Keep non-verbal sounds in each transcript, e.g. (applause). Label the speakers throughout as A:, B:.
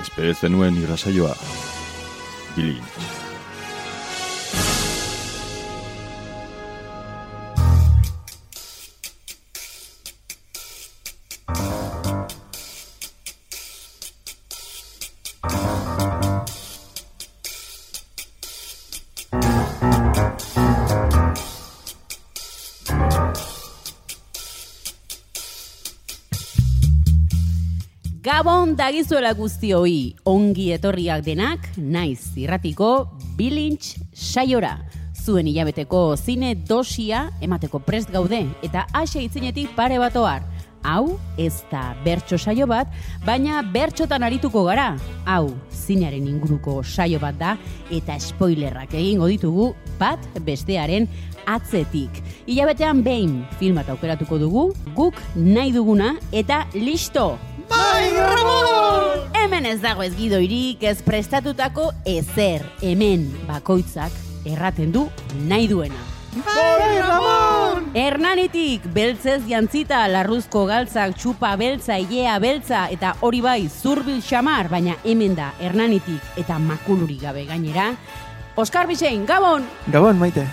A: Espere zenuen irrasaioa. Bilintz.
B: Gabon dagizuela guztioi, ongi etorriak denak, naiz irratiko bilintx saiora. Zuen hilabeteko zine dosia emateko prest gaude, eta ase itzinetik pare bat ohar. Hau, ez da bertso saio bat, baina bertxotan arituko gara. Hau, zinearen inguruko saio bat da, eta spoilerrak egingo ditugu bat bestearen atzetik. Hilabetean behin filmat aukeratuko dugu, guk nahi duguna, eta listo!
C: Bai, Ramon!
B: Ez dago ez gidoirik, ez prestatutako ezer, hemen bakoitzak erraten du nahi duena.
C: Bai, Ramon!
B: Hernanitik, beltzez jantzita, larruzko galtzak, txupa beltza, ilea beltza, eta hori bai, zurbil xamar, baina hemen da, Hernanitik eta makuluri gabe gainera. Oskar Bisein, Gabon!
C: Gabon, maite.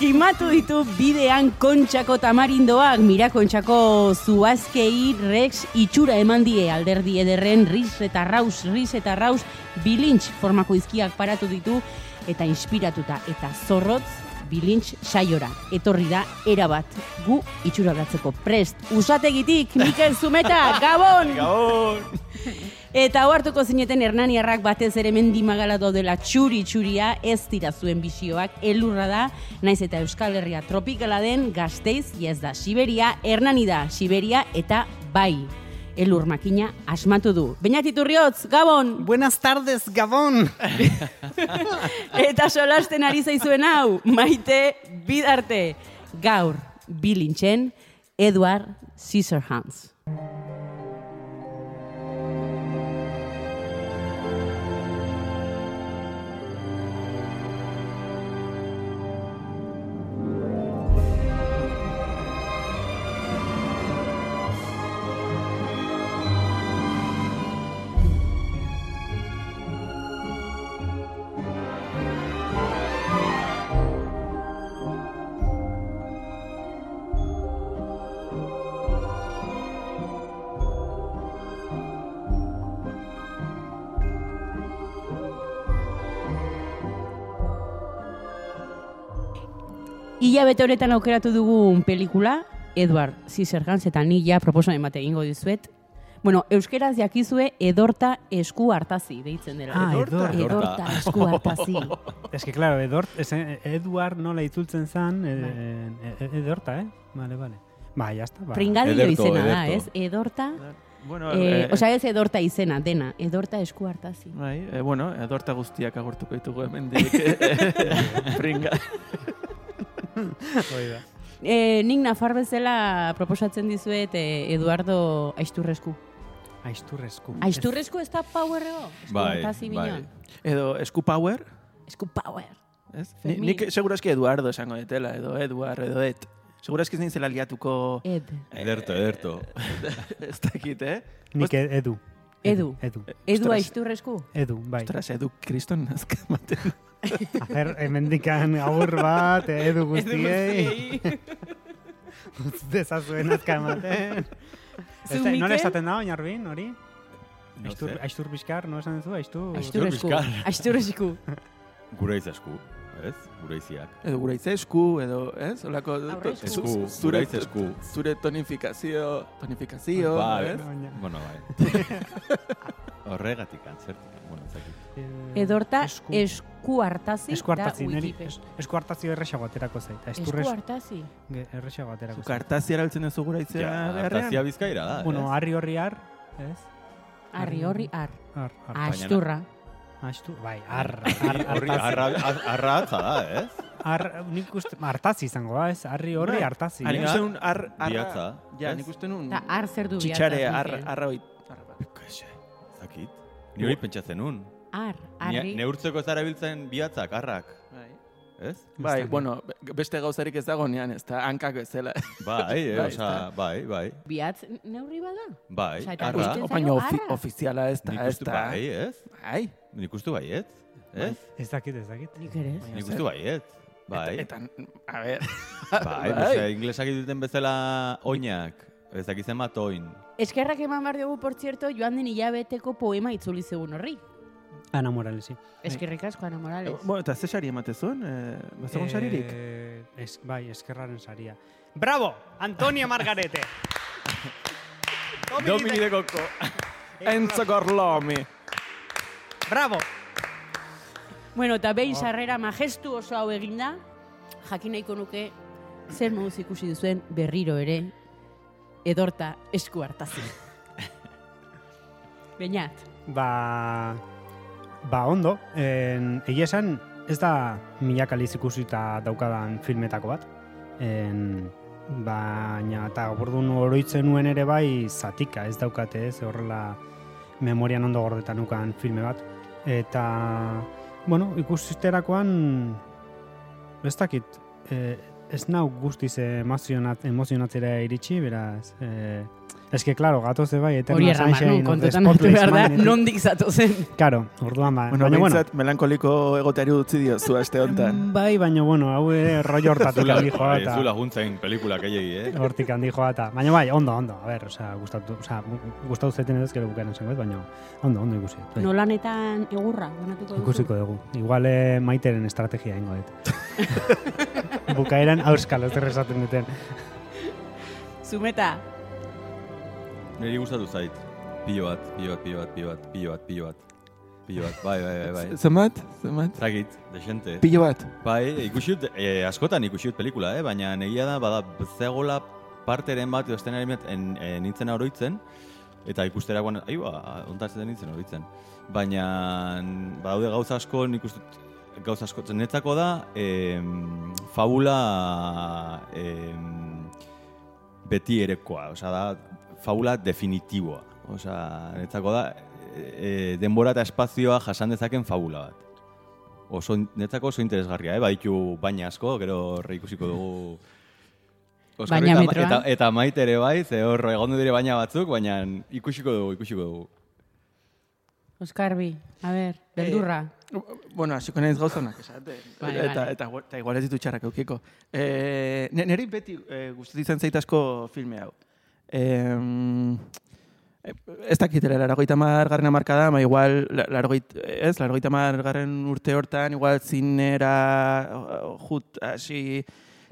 B: Kimatu ditu bidean kontxako tamarindoak, mira kontxako zuazkei rex itxura eman die alderdi ederren ris eta raus, ris eta raus, bilintx formako izkiak paratu ditu, eta inspiratuta eta zorrotz bilintx saiora. Etorri da, erabat, gu itxura prest. Usategitik, Mikel Zumeta, (laughs) Gabon!
C: Gabon!
B: Eta ohartuko zineten Hernaniarrak batez ere mendimagala dela txuri txuria ez dira zuen bisioak elurra da, naiz eta Euskal Herria tropikala den Gasteiz, ez da Siberia, Hernani da Siberia eta bai. Elur makina asmatu du. Beñat Iturriotz, Gabon!
C: Buenas tardes, Gabon! (laughs)
B: Eta solasten ari zaizuen hau, maite bidarte. Gaur, bilintzen, Edward Scissorhands. Ilabete honetan aukeratu dugun pelikula, Edward Scissorhands eta ni ja proposamen bat egingo dizuet. Bueno, euskeraz jakizue edorta esku hartazi, deitzen dela.
C: Ah, edorta.
B: Edorta esku hartazi. (laughs)
D: Es que, claro, Edort, es, Eduard nola itzultzen zan, eh, eh, Edorta, eh? Vale, vale. Ba, ya está. Ba.
B: Pringadillo izena da, ez? Edorta,
E: Bueno,
B: eh,
E: eh,
B: osea ez edorta izena, dena, edorta esku hartazi.
E: bai, eh, bueno, edorta guztiak agurtuko ditugu hemen Pringa. (laughs)
D: Hoi da. (laughs)
B: Eh, nik nafar bezala proposatzen dizuet eh, Eduardo Aisturresku.
D: Aisturresku.
B: Aisturresku ez da powerrego? Esku
A: Bai, bai.
E: Edo Esku Power,
B: Esku power.
E: ez? Ni, nik seguro eski Eduardo esango detela, edo Eduard, edo Et. Seguro eski zela liatuko...
B: Ed.
A: Ederto, ederto.
E: ez dakit, eh?
D: Nik e- Edu.
B: Edu.
D: Edu.
B: Edu
E: Ostras.
B: Aisturresku?
D: Edu, bai.
E: Ostras, Edu kriston (laughs) nazka ematen. (laughs)
D: A ber, hemendikan agur bat, Edu guztiei. (laughs) Dezazuen azka ematen.
B: Zu,
D: Ez da- Nola esaten da, oinarbin, hori?
A: No
D: Aistur,
A: sé.
D: aistur bizkar, no esan duzu? Aistur...
B: Aisturresku.
A: Bizkar.
B: Aisturresku. (laughs)
A: Guraiz esku, ez? Guraiziak.
E: Edo guraitze esku, edo, ez? Olako...
A: Esku,
E: zure,
A: esku.
E: zure tonifikazio, tonifikazio,
A: Bai,
E: ez?
A: Bueno, bai. Horregatik, antzertik. Bueno.
D: Eh,
B: Edorta
D: esku.
B: esku hartazi
D: Esku hartazi,
B: da
D: neri, es- esku hartazi erresago aterako zait.
B: Esku
D: Aisturres
B: hartazi.
D: ge- erresago aterako
E: Zuk
D: zait.
E: hartazi eraltzen duzu guraitzea
A: Ja,
E: beharrean?
A: hartazia bizkaira da,
D: Bueno,
A: ez?
D: harri horri har, ez?
B: Arri horri ar.
D: Ar, ar,
B: Asturra.
D: Astu, bai, ar, ar,
A: Horri
D: hartazi.
A: arra- arra atza da, ez?
D: Ar, nik uste, hartazi izango da, ez? Harri horri
E: Bai.
D: hartazi.
E: Nik
D: eh?
E: uste un ar, arra...
A: Bihatza,
E: Ja,
A: ez?
E: nik uste un...
B: Eta ar zer du
E: Txitxare,
B: bihatzaz,
E: ar, arra hoi... arra bat.
A: Kaixe, ez.
B: Ar, ar Argi.
A: neurtzeko ez dara biltzen bihatzak, arrak.
E: Bai.
A: Ez?
E: Bai, bueno, be- beste gauzarik ez dago nean, ez da hankak bezala.
A: Bai, eh, (laughs)
E: Bai, ezta.
A: bai, bai.
B: Biatz neurri bada?
A: Bai,
B: eta
A: arra.
E: Baina ofi ofiziala ez da,
A: Nik
E: ez da.
A: bai, ez?
E: Bai.
A: Nik uste baiet, ez?
D: Ez dakit, ez dakit.
B: Nik ere ez.
A: Nik uste baiet. Bai,
E: Eta, eta, a ver. (laughs)
A: bai, osea, inglesak duten bezala oinak. Ez dakitzen bat oin.
B: Eskerrak eman behar dugu, por cierto, joan den hilabeteko poema itzuli zegun horri.
D: Ana Moralesi.
B: Eskerrik asko, Ana Morales.
E: Bueno, eta ze sari ematezun? Eh, Bazegon saririk?
D: Eh, es, bai, eskerraren saria. Bravo, Antonio Margarete. (laughs)
E: Domini de Coco. (laughs) Enzo Gorlomi.
D: Bravo.
B: Bueno, eta behin sarrera majestu oso hau eginda, jakin nahiko nuke zer moduz ikusi duzuen berriro ere edorta esku hartazi. (laughs) Beñat,
D: Ba, ba ondo, en, egia esan ez da milaka aldiz ikusita daukadan filmetako bat. En, baina eta orduan oroitzen nuen ere bai zatika, ez daukate ez, horrela memorian ondo gordetan nukan filme bat. Eta, bueno, ikusterakoan, ez dakit, eh, ez nau guztiz emozionat, emozionatzera iritsi, beraz, eh, Ez que, claro, gatoze bai, Eternal
B: hori errama,
D: Sunshine
B: nun,
D: of the
B: kontutan hartu behar da, nondik zatozen.
D: Claro, orduan ba.
E: Bueno,
D: baina, bueno,
E: behintzat melankoliko egoteari utzi dio zu aste honetan.
D: bai, baina, bueno, hau ere rollo handi joa
A: bai,
D: eta
A: zula juntzen pelikulak eiei, eh?
D: hortik handi joa eta. Baina bai, ondo, ondo, a ber, osea, gustatu, osea, gu- gustatu zaiten edo gero bukaren zengoet, baina ondo, ondo ikusi. Bai.
B: Nolanetan egurra, banatuko duzu.
D: Ikusiko dugu. Igual eh, maiteren estrategia ingo dut. (laughs) Bukaeran auskal, ez esaten duten.
B: Zumeta,
A: Niri gustatu zait. Pilo bat, pilo bat, pilo bat, pilo bat, pilo bat, pilo bat. Pilo bat, bai, bai, bai, bai. (laughs)
E: Zemat? Zemat?
A: Zagit, desente.
E: Pilo bat.
A: Bai, ikusi dut, eh, askotan ikusi dut pelikula, eh? baina negia da, bada, zegoela parteren bat, edo estenaren bat, en, eh, nintzen oroitzen, eta ikusterakoan, ahi ba, ontatzen nintzen oroitzen. Baina, badaude gauza asko, nik uste dut, gauza asko, netzako da, em, fabula em, beti erekoa, osea da, fabula definitiboa. Osea, netzako da, e, denbora eta espazioa jasan dezaken fabula bat oso, netzako oso interesgarria, eh? Baditu baina asko, gero horre ikusiko dugu... (laughs) Oskar
B: Baina
A: eta,
B: metroa.
A: eta, eta maite ere bai, ze hor egon dire baina batzuk, baina ikusiko dugu, ikusiko dugu.
B: Oskarbi, a ber, beldurra.
E: Bueno, hasiko naiz gauza honak esate.
B: Bai,
E: eta,
B: bai.
E: eta, eta, igual ez ditu txarrak eukiko. E, neri beti e, gustatzen izan zait asko filme hau. E, ez dakitera, laragoita margarren amarkada, ma igual, la- larogoit, ez, larogoita margarren urte hortan, igual zinera jut, hasi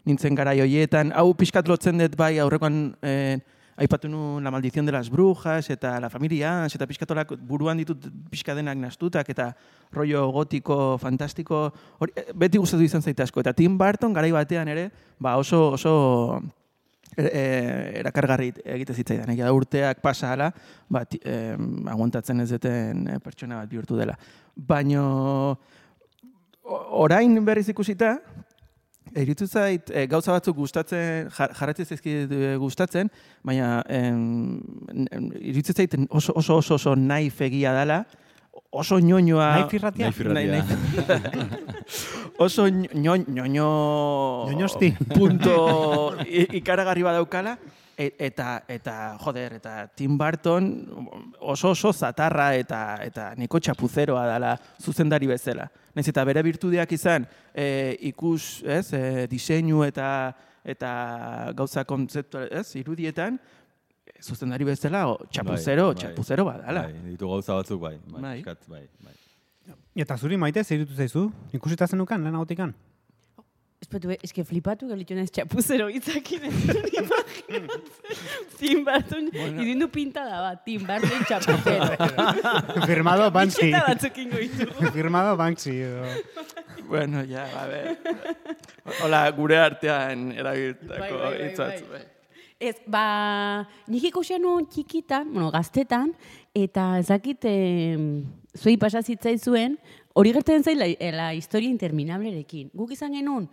E: nintzen gara joietan. Hau pixkat lotzen dut bai aurrekoan eh, aipatu nu La maldición de las brujas eta La familia eta pixkatolak buruan ditut pixka denak nastutak eta rollo gotiko, fantastiko, hori, eh, beti gustatu izan zaite asko. Eta Tim Burton garai batean ere, ba oso, oso erakargarri egite zitzaidan. Egia da urteak pasa hala, ba, ti- em, aguantatzen ez duten eh, pertsona bat bihurtu dela. Baino orain berriz ikusita, Eritu zait, e, gauza batzuk gustatzen, jar, jarratzen zaizkit e, gustatzen, baina em, em, iruditzen zait oso oso oso, oso naif egia dela, oso ñoñoa...
D: Naif irratia?
A: Naif irratia. (laughs)
E: oso ño, ñoño...
D: Ñoñosti.
E: Punto (laughs) ikaragarri badaukala, e- eta, eta, joder, eta Tim Burton oso oso zatarra eta, eta niko txapuzeroa dela zuzendari bezala. Naiz eta bere virtudeak izan, e, ikus, ez, e, diseinu eta eta gauza kontzeptu, ez, irudietan, zuzendari bezala, o, txapuzero,
A: Bai, bai.
E: txapuzero badala.
A: Bai, ditu gauza batzuk, bai. Bai,
E: Bai.
A: pixkat, bai, bai.
D: Eta zuri maite, zer irutu zaizu? Ikusita zenukan, lehen agotikan?
B: Espetu, eske flipatu gelitu naiz txapuzero hitzakin ez dut (laughs) imaginatzen. Tim idindu pinta da bat, Tim txapuzero. (laughs)
D: Firmado (laughs) Banksy.
B: Itxeta batzuk ingo.
D: Firmado Banksy. Edo.
E: Bueno, ja, a ver. Hola, gure artean
B: Bai,
E: erabiltako
B: bai, bai,
E: hitzatz.
B: bai. Ez, ba, nik ikusia nuen txikitan, bueno, gaztetan, eta ezakit, eh, zuei pasa zitzaizuen, hori gertzen zaila la, la historia interminablerekin. Guk izan genuen,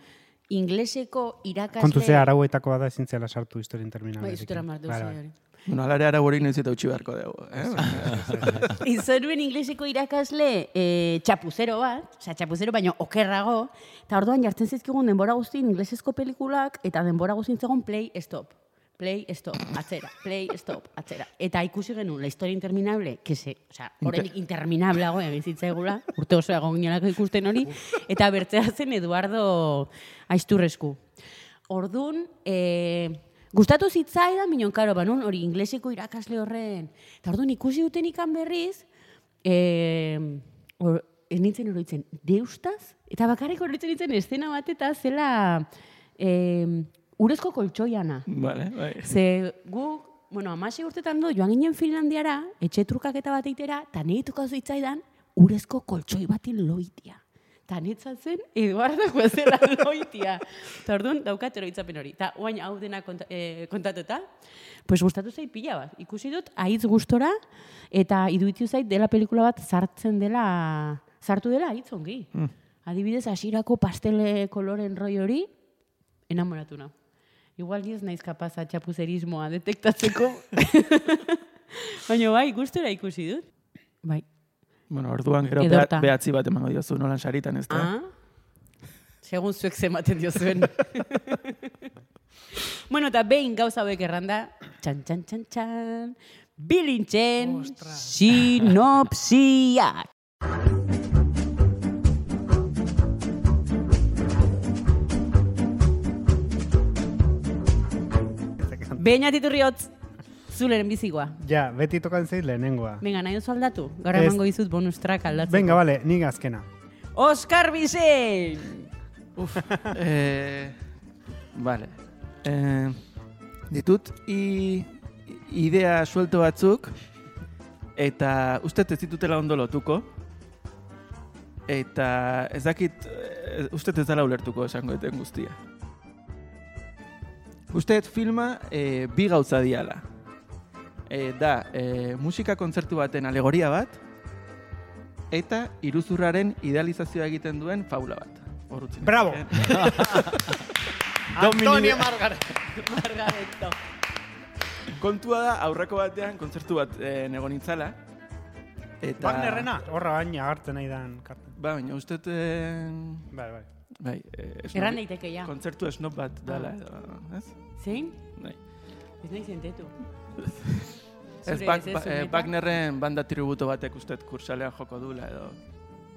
B: ingleseko irakasle...
D: Kontu ze arauetako bada ezin zela sartu historia interminable.
B: Bai, zutera martu
D: Vale,
B: hori.
E: Bueno, alare ara hori noiz eta utxi beharko dugu. Eh? (laughs) (laughs)
B: Izan nuen ingleseko irakasle e, txapuzero bat, osea, txapuzero baino okerrago, eta orduan jartzen zizkigun denbora guztien inglesezko pelikulak, eta denbora guztien zegoen play, stop. Play, stop, atzera, play, stop, atzera. Eta ikusi genuen, la historia interminable, que se, osea, horrenik interminableago egin zitzaigula, urte oso egon ginelako ikusten hori, eta bertzea zen Eduardo Aizturresku. Ordun, e, gustatu zitzaidan, minon, karo, banun, hori ingleseko irakasle horren. Eta orduan ikusi duten ikan berriz, e, or, ez nintzen oroitzen, deustaz? Eta bakarrik oroitzen nintzen estena bat eta zela e, urezko koltsoiana.
E: Vale, bai.
B: Ze gu, bueno, amasei urtetan du, joan ginen Finlandiara, etxe trukaketa bat eitera, eta nahi tukau zitzaidan, urezko koltsoi batin loitia. Eta nitzat zen, Eduardo zela (laughs) loitia. Eta orduan, daukat eroitzapen hori. Eta oain hau dena konta, e, kontatuta, pues gustatu zait pila bat. Ikusi dut, aiz gustora, eta iduitiu zait dela pelikula bat sartzen dela, sartu dela hitz ongi.
E: Mm.
B: Adibidez, hasierako pastele koloren roi hori, enamoratu nau. Igual ni ez naiz kapaza txapuzerismoa detektatzeko. (laughs) Baina bai, gustora ikusi dut. Bai.
E: Bueno, orduan gero
B: Edorta.
E: beha- behatzi bat emango diozu nolan saritan, ez da?
B: Ah? Segun zuek zematen diozuen. (laughs) bueno, eta behin gauza hauek erranda, txan, txan, txan, txan, bilintzen sinopsiak. Behin atiturriotz, zuleren bizigoa.
D: Ja, beti tokan zeit lehenengoa.
B: Venga, nahi duzu aldatu? Gara emango dizut bonus track aldatzeko.
D: Venga, bale, nik azkena.
B: Oskar Bizen!
E: Eh, vale. Eh, ditut i, idea suelto batzuk eta uste ez ditutela ondo lotuko eta ez dakit eh, uste ez dela ulertuko esango eten guztia. Uste filma eh, bi gauza diala. Eh, da, eh, musika kontzertu baten alegoria bat eta iruzurraren idealizazioa egiten duen faula bat. Horrutzen.
D: Bravo! (laughs)
C: Antonio Margaret.
B: Margareto.
E: Kontua da, aurreko batean, kontzertu bat eh, nego nintzala. Eta...
D: Wagnerrena? Horra baina agartzen nahi dan.
E: Ba, baina uste...
D: Bai, bai.
E: Bai, eh, esnob-
B: Erran daiteke ja.
E: Kontzertu esnop bat dala, edo, ez?
B: Zein?
E: Bai.
B: Ez nahi zentetu.
E: Ez, bak, ba, eh, Wagnerren banda tributo batek uste kursalean joko dula, edo...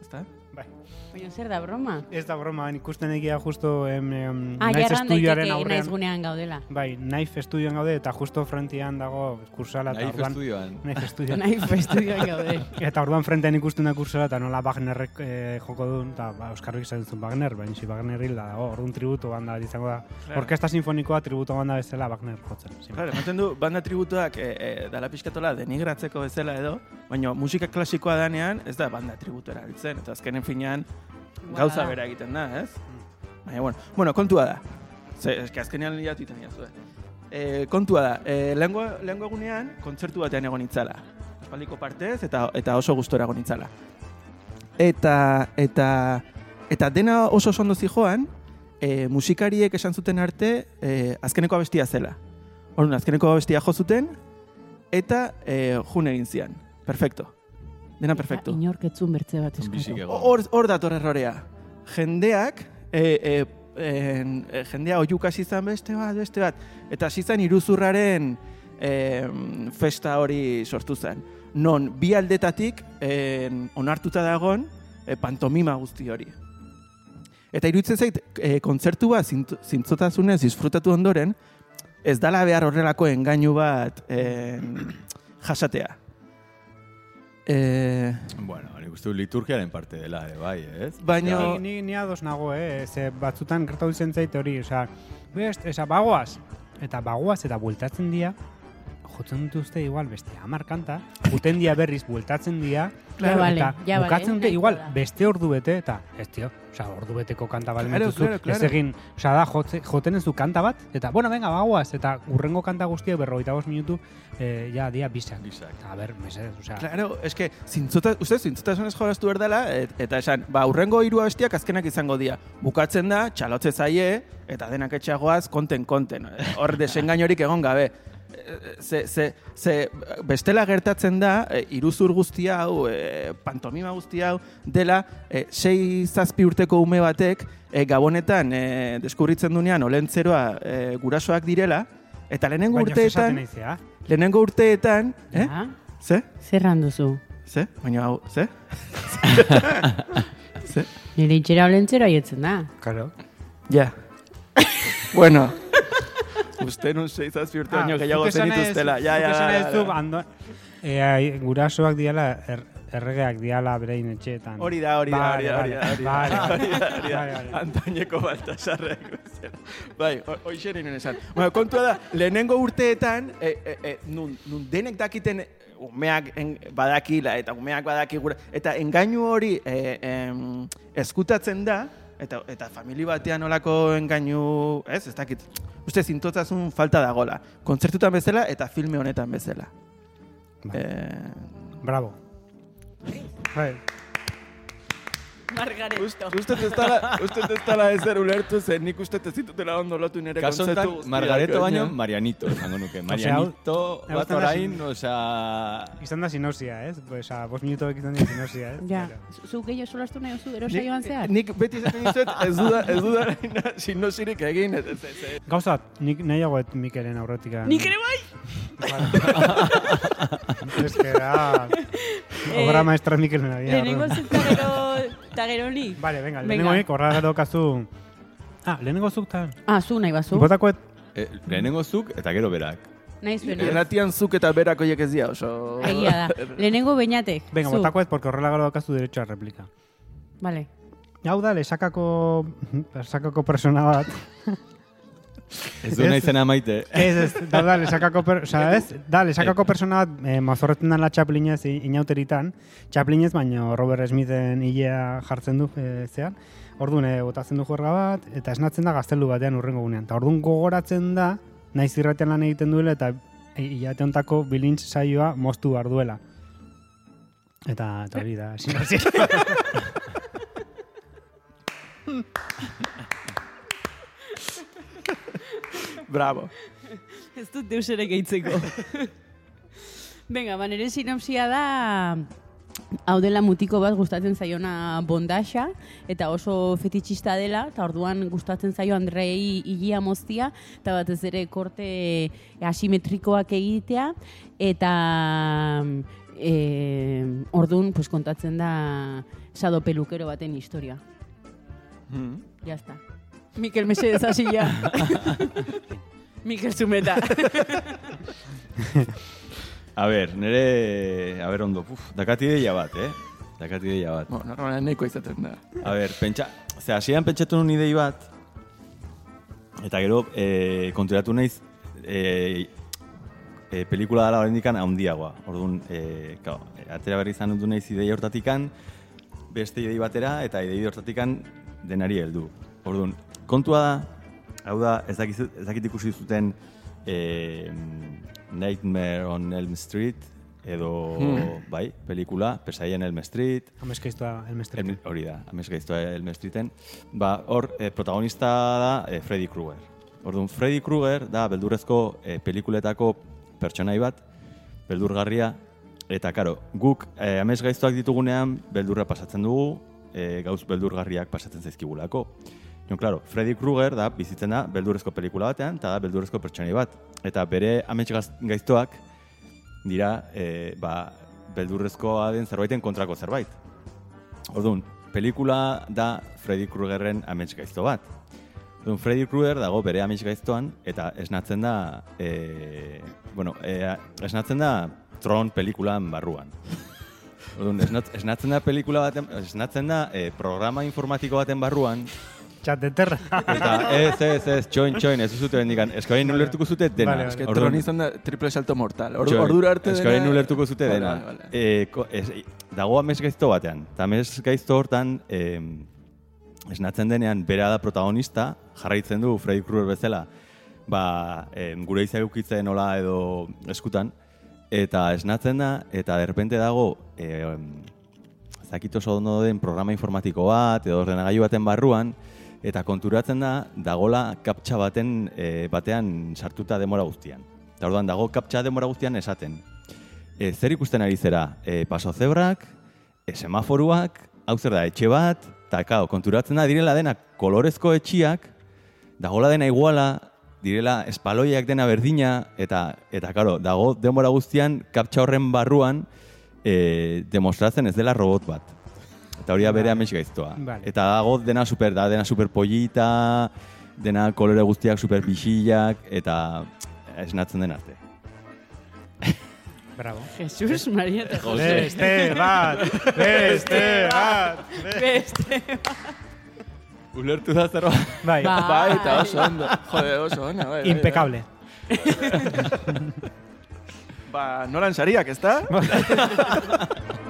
E: Ezta?
D: Bai.
B: Baina zer da broma?
D: Ez da broma, ikusten egia justo em, em,
B: Ah,
D: Naiz estudioaren aurrean.
B: naiz gunean gaudela.
D: Bai, Knife estudioan gaude eta justo frontian dago kursala
A: Naif
D: orduan...
A: estudioan.
D: Knife (laughs) estudioan.
B: Naif estudioan gaude. (laughs)
D: Eta orduan frentean ikusten da kursala eta nola Wagnerrek eh, joko duen, eta ba, Euskarbik esaten zuen Wagner, baina si Wagner hilda dago, orduan tributo banda bat izango da.
E: Claro.
D: Orkesta sinfonikoa tributo banda bezala Wagner jotzen.
E: Claro, ematen du banda tributuak e, e, dala pixkatola denigratzeko bezala edo, baina musika klasikoa danean ez da banda tributu erabiltzen, eta azkenen finean gauza bera egiten da, ez? Baina, bueno, bueno kontua da. Ze, eske azkenean liatu iten. E, kontua da, e, lehengo, lehengo egunean kontzertu batean egon itzala. Espaldiko partez eta, eta oso gustora egon itzala. Eta, eta, eta dena oso oso ondo zijoan, e, musikariek esan zuten arte e, azkeneko abestia zela. Orduan, azkeneko abestia jo zuten, eta e, jun egin zian. Perfecto. Dena perfecto.
B: Inorketzun bertze bat eskatu.
E: Hor, hor dator errorea. Jendeak, e, e, en, e, jendea oiuk hasi izan beste bat, beste bat. Eta hasi zen iruzurraren e, festa hori sortu zen. Non, bi aldetatik en, onartuta dagon e, pantomima guzti hori. Eta iruditzen zait, e, kontzertua zint, zintzotasunez disfrutatu ondoren, ez dala behar horrelako engainu bat en, jasatea. E,
A: Bueno, nik uste liturgiaren parte dela, ere, bai, ez?
E: baina...
D: Ni, ni, ni ados nago, eh? Ze batzutan gertatu zen zait hori, osea, best, esa, bagoaz, eta bagoaz eta bueltatzen dira, jotzen dut uste igual beste hamar kanta, guten dia berriz bueltatzen dira,
B: Ja, vale,
D: eta
B: ja, vale,
D: bukatzen dute
B: nahiko
D: igual
B: da.
D: beste ordu bete, eta ez tio, osea, ordu beteko kanta bale
E: Claro, claro, claro.
D: ez egin, osea, da, jotze, joten ez du kanta bat, eta, bueno, venga, bagoaz, eta urrengo kanta guztiak berrogeita bost minutu, eh, ja, dia bisak.
A: Bisak.
D: Eta, a ber, mesedez, osea,
E: Claro, eske, zintzota, uste, zintzotasunez jolastu behar dela, et, eta esan, ba, urrengo hiru abestiak azkenak izango dira. Bukatzen da, txalotze zaie, eta denak etxagoaz, konten, konten. Hor desengainorik egon gabe. Ze, ze, ze bestela gertatzen da, e, iruzur guzti hau, e, pantomima guzti hau, dela, e, sei zazpi urteko ume batek, e, gabonetan e, deskubritzen dunean olentzeroa e, gurasoak direla, eta lehenengo
D: Baina
E: urteetan,
D: naizea.
E: lehenengo urteetan, eh?
B: Ja?
E: Ze?
B: Zerran duzu?
E: Ze? Baina hau, ze? (laughs) ze?
B: Nire itxera olentzero aietzen da.
D: Claro.
E: Ja. bueno. Uste nun sei zazpi urte baino gehiago zenituztela. Ja, ja, ja,
D: e, ai, gurasoak diala, er, erregeak diala berein etxeetan.
E: Hori da, hori da, hori da, hori da, hori da, hori da. Antoñeko Baltasarrek. Bai, ho- hoxe ninen esan. Bueno, kontua da, lehenengo urteetan, e, e, e, nun, nun denek dakiten umeak en, badakila eta umeak badaki gura, eta engainu hori e, em, eskutatzen da, eta, eta famili batean olako engainu, ez, ez dakit, uste zintotzasun falta dagola. Kontzertutan bezala eta filme honetan bezala.
D: Bai.
E: Eh,
D: Bravo. Bai.
B: Margaret.
E: Uste ez dela, uste ez ezer ulertu zen, nik uste ez ditutela ondo lotu nire
A: Kaso
E: kontzeptu
A: honetan,
E: guztiak,
A: Margareto baino. Marianito, esango nuke. Marianito bat orain, osea...
D: Izan da sinosia, ez? Pues, a, bos minuto izan da sinosia, ez?
B: Ja, zu gehiago solastu nahi oso ero
E: Nik,
B: saioan zehar?
E: nik beti esaten dizuet, ez duda, ez duda, sinosirik egin, ez, ez, ez.
D: Gauza, nik nahiago et Mikelen aurretik.
B: Nik ere bai!
D: Ez que da... (laughs) Obra maestra Mikelen abia.
B: Lehenengo zuk ta gero, ni.
D: Vale, venga,
B: Venga.
D: lehenengo nik horra gero kazu... Ah, lehenengo zuk ta...
B: Ah, zu nahi bazu.
D: Botako et...
A: Eh, lehenengo zuk eta gero berak.
B: Nahi zuen.
E: Irratian zuk eta berak oiek ez dira, oso...
B: Egia da. Lehenengo beñatek.
D: Venga,
B: zu.
D: botako et, porque horrela gero kazu derecho a replika.
B: Vale.
D: Hau da, lesakako... (laughs) Lesakako persona bat. (laughs)
A: Ez du nahi zena maite.
D: Ez, ez, da, da, lesakako, per, oza, ez, da, lesakako persona bat eh, mazorretzen dela txaplinez inauteritan, txaplinez, baino Robert Smithen hilea jartzen du e, zean, orduan e, botatzen du juerga bat, eta esnatzen da gaztelu batean urrengo gunean. Eta orduan gogoratzen da, naiz irratean lan egiten duela, eta e, hilate hontako bilintz saioa moztu behar duela. Eta, eta hori da, sinopsia. (laughs)
E: Bravo. (laughs)
B: Ez dut deus ere gehitzeko. (laughs) Venga, ba, nire sinopsia da hau dela mutiko bat gustatzen zaiona bondaxa, eta oso fetitxista dela, eta orduan gustatzen zaio Andrei higia moztia, eta batez ere korte asimetrikoak egitea, eta e, orduan pues, kontatzen da sado pelukero baten historia.
E: Hmm.
B: Ya está. Mikel Mesedez hasila. (laughs) Mikel Zumeta.
A: A ber, nire... A ber, ondo. Uf, dakati ideia bat, eh? Dakati ideia bat.
E: Bueno, normalan nahiko izaten da.
A: A ber, pentsa... Ze, hasieran pentsatu nun idei bat, eta gero, e, konturatu naiz, e, e, pelikula dela horrendikan handiagoa. Orduan, e, kao, atera berri izan dut naiz idei hortatikan, beste idei batera, eta idei hortatikan denari heldu. Orduan, kontua da, hau da, ez dakit, ez dakit ikusi zuten e, Nightmare on Elm Street, edo,
E: Hmm.
A: bai, pelikula, Pesaien Elm Street,
D: Amezkaiztua elmestretu.
A: Elm- hori da, amez gaiztoa Elm Streeten. Ba, hor, eh, protagonista da eh, Freddy Krueger. Orduan, Freddy Krueger da beldurrezko eh, pelikuletako pertsonai bat, beldurgarria, eta karo, guk eh, amez gaiztoak ditugunean beldurra pasatzen dugu, eh, gauz beldurgarriak pasatzen zaizkigulako. Jo, claro, Freddy Krueger da bizitzen da beldurrezko pelikula batean, eta da beldurrezko pertsonai bat. Eta bere amets gaiztoak dira, eh, ba, beldurrezkoa den zerbaiten kontrako zerbait. Orduan, pelikula da Freddy Kruegerren amets gaizto bat. Orduan, Freddy Krueger dago bere amets gaiztoan, eta esnatzen da, e, bueno, e, esnatzen da Tron pelikulan barruan. Orduan, esnat, esnatzen da pelikula baten, esnatzen da e, programa informatiko baten barruan,
D: Txat de terra.
A: eta ez, ez, ez, txoin, txoin, ez zute bendikan, eskorain ulertuko zute dena.
D: Vale, vale.
A: Orduan-
E: izan da triple salto mortal. Or,
A: Txoin,
E: ordura arte dena-
A: ulertuko zute
E: Vale,
A: dena.
E: vale, vale.
A: E, ko, ez, dago amez gaizto batean. Eta amez gaizto hortan, e, esnatzen denean, bera da protagonista, jarraitzen du Freddy Krueger bezala, ba, e, gure izan eukitzen nola edo eskutan, eta esnatzen da, eta derrepente dago, e, zakit oso ondo den programa informatiko bat, edo ordenagailu baten barruan, eta konturatzen da, dagola kaptxa baten e, batean sartuta demora guztian. Eta orduan dago kaptxa denbora guztian esaten. E, zer ikusten ari zera? E, paso zebrak, e, semaforuak, hau zer da, etxe bat, eta kao, konturatzen da direla denak kolorezko etxiak, dagola dena iguala, direla espaloiak dena berdina, eta, eta karo, dago denbora guztian kaptxa horren barruan e, demostratzen ez dela robot bat. Eta hori da bere amets gaiztoa.
D: Vale.
A: Eta dago dena super, da dena super pollita, dena kolore guztiak super pixillak, eta esnatzen den arte.
D: Bravo. (laughs)
B: Jesus, Maria eta Jose.
D: Beste bat, beste bat.
B: Beste.
A: Ulertu da zerbait?
D: Bai,
B: Ba.
E: Bai, eta oso ondo. Jode, oso ona, bai. bai,
D: impecable.
E: Bai. Ba, nolan sariak, ez da? (laughs)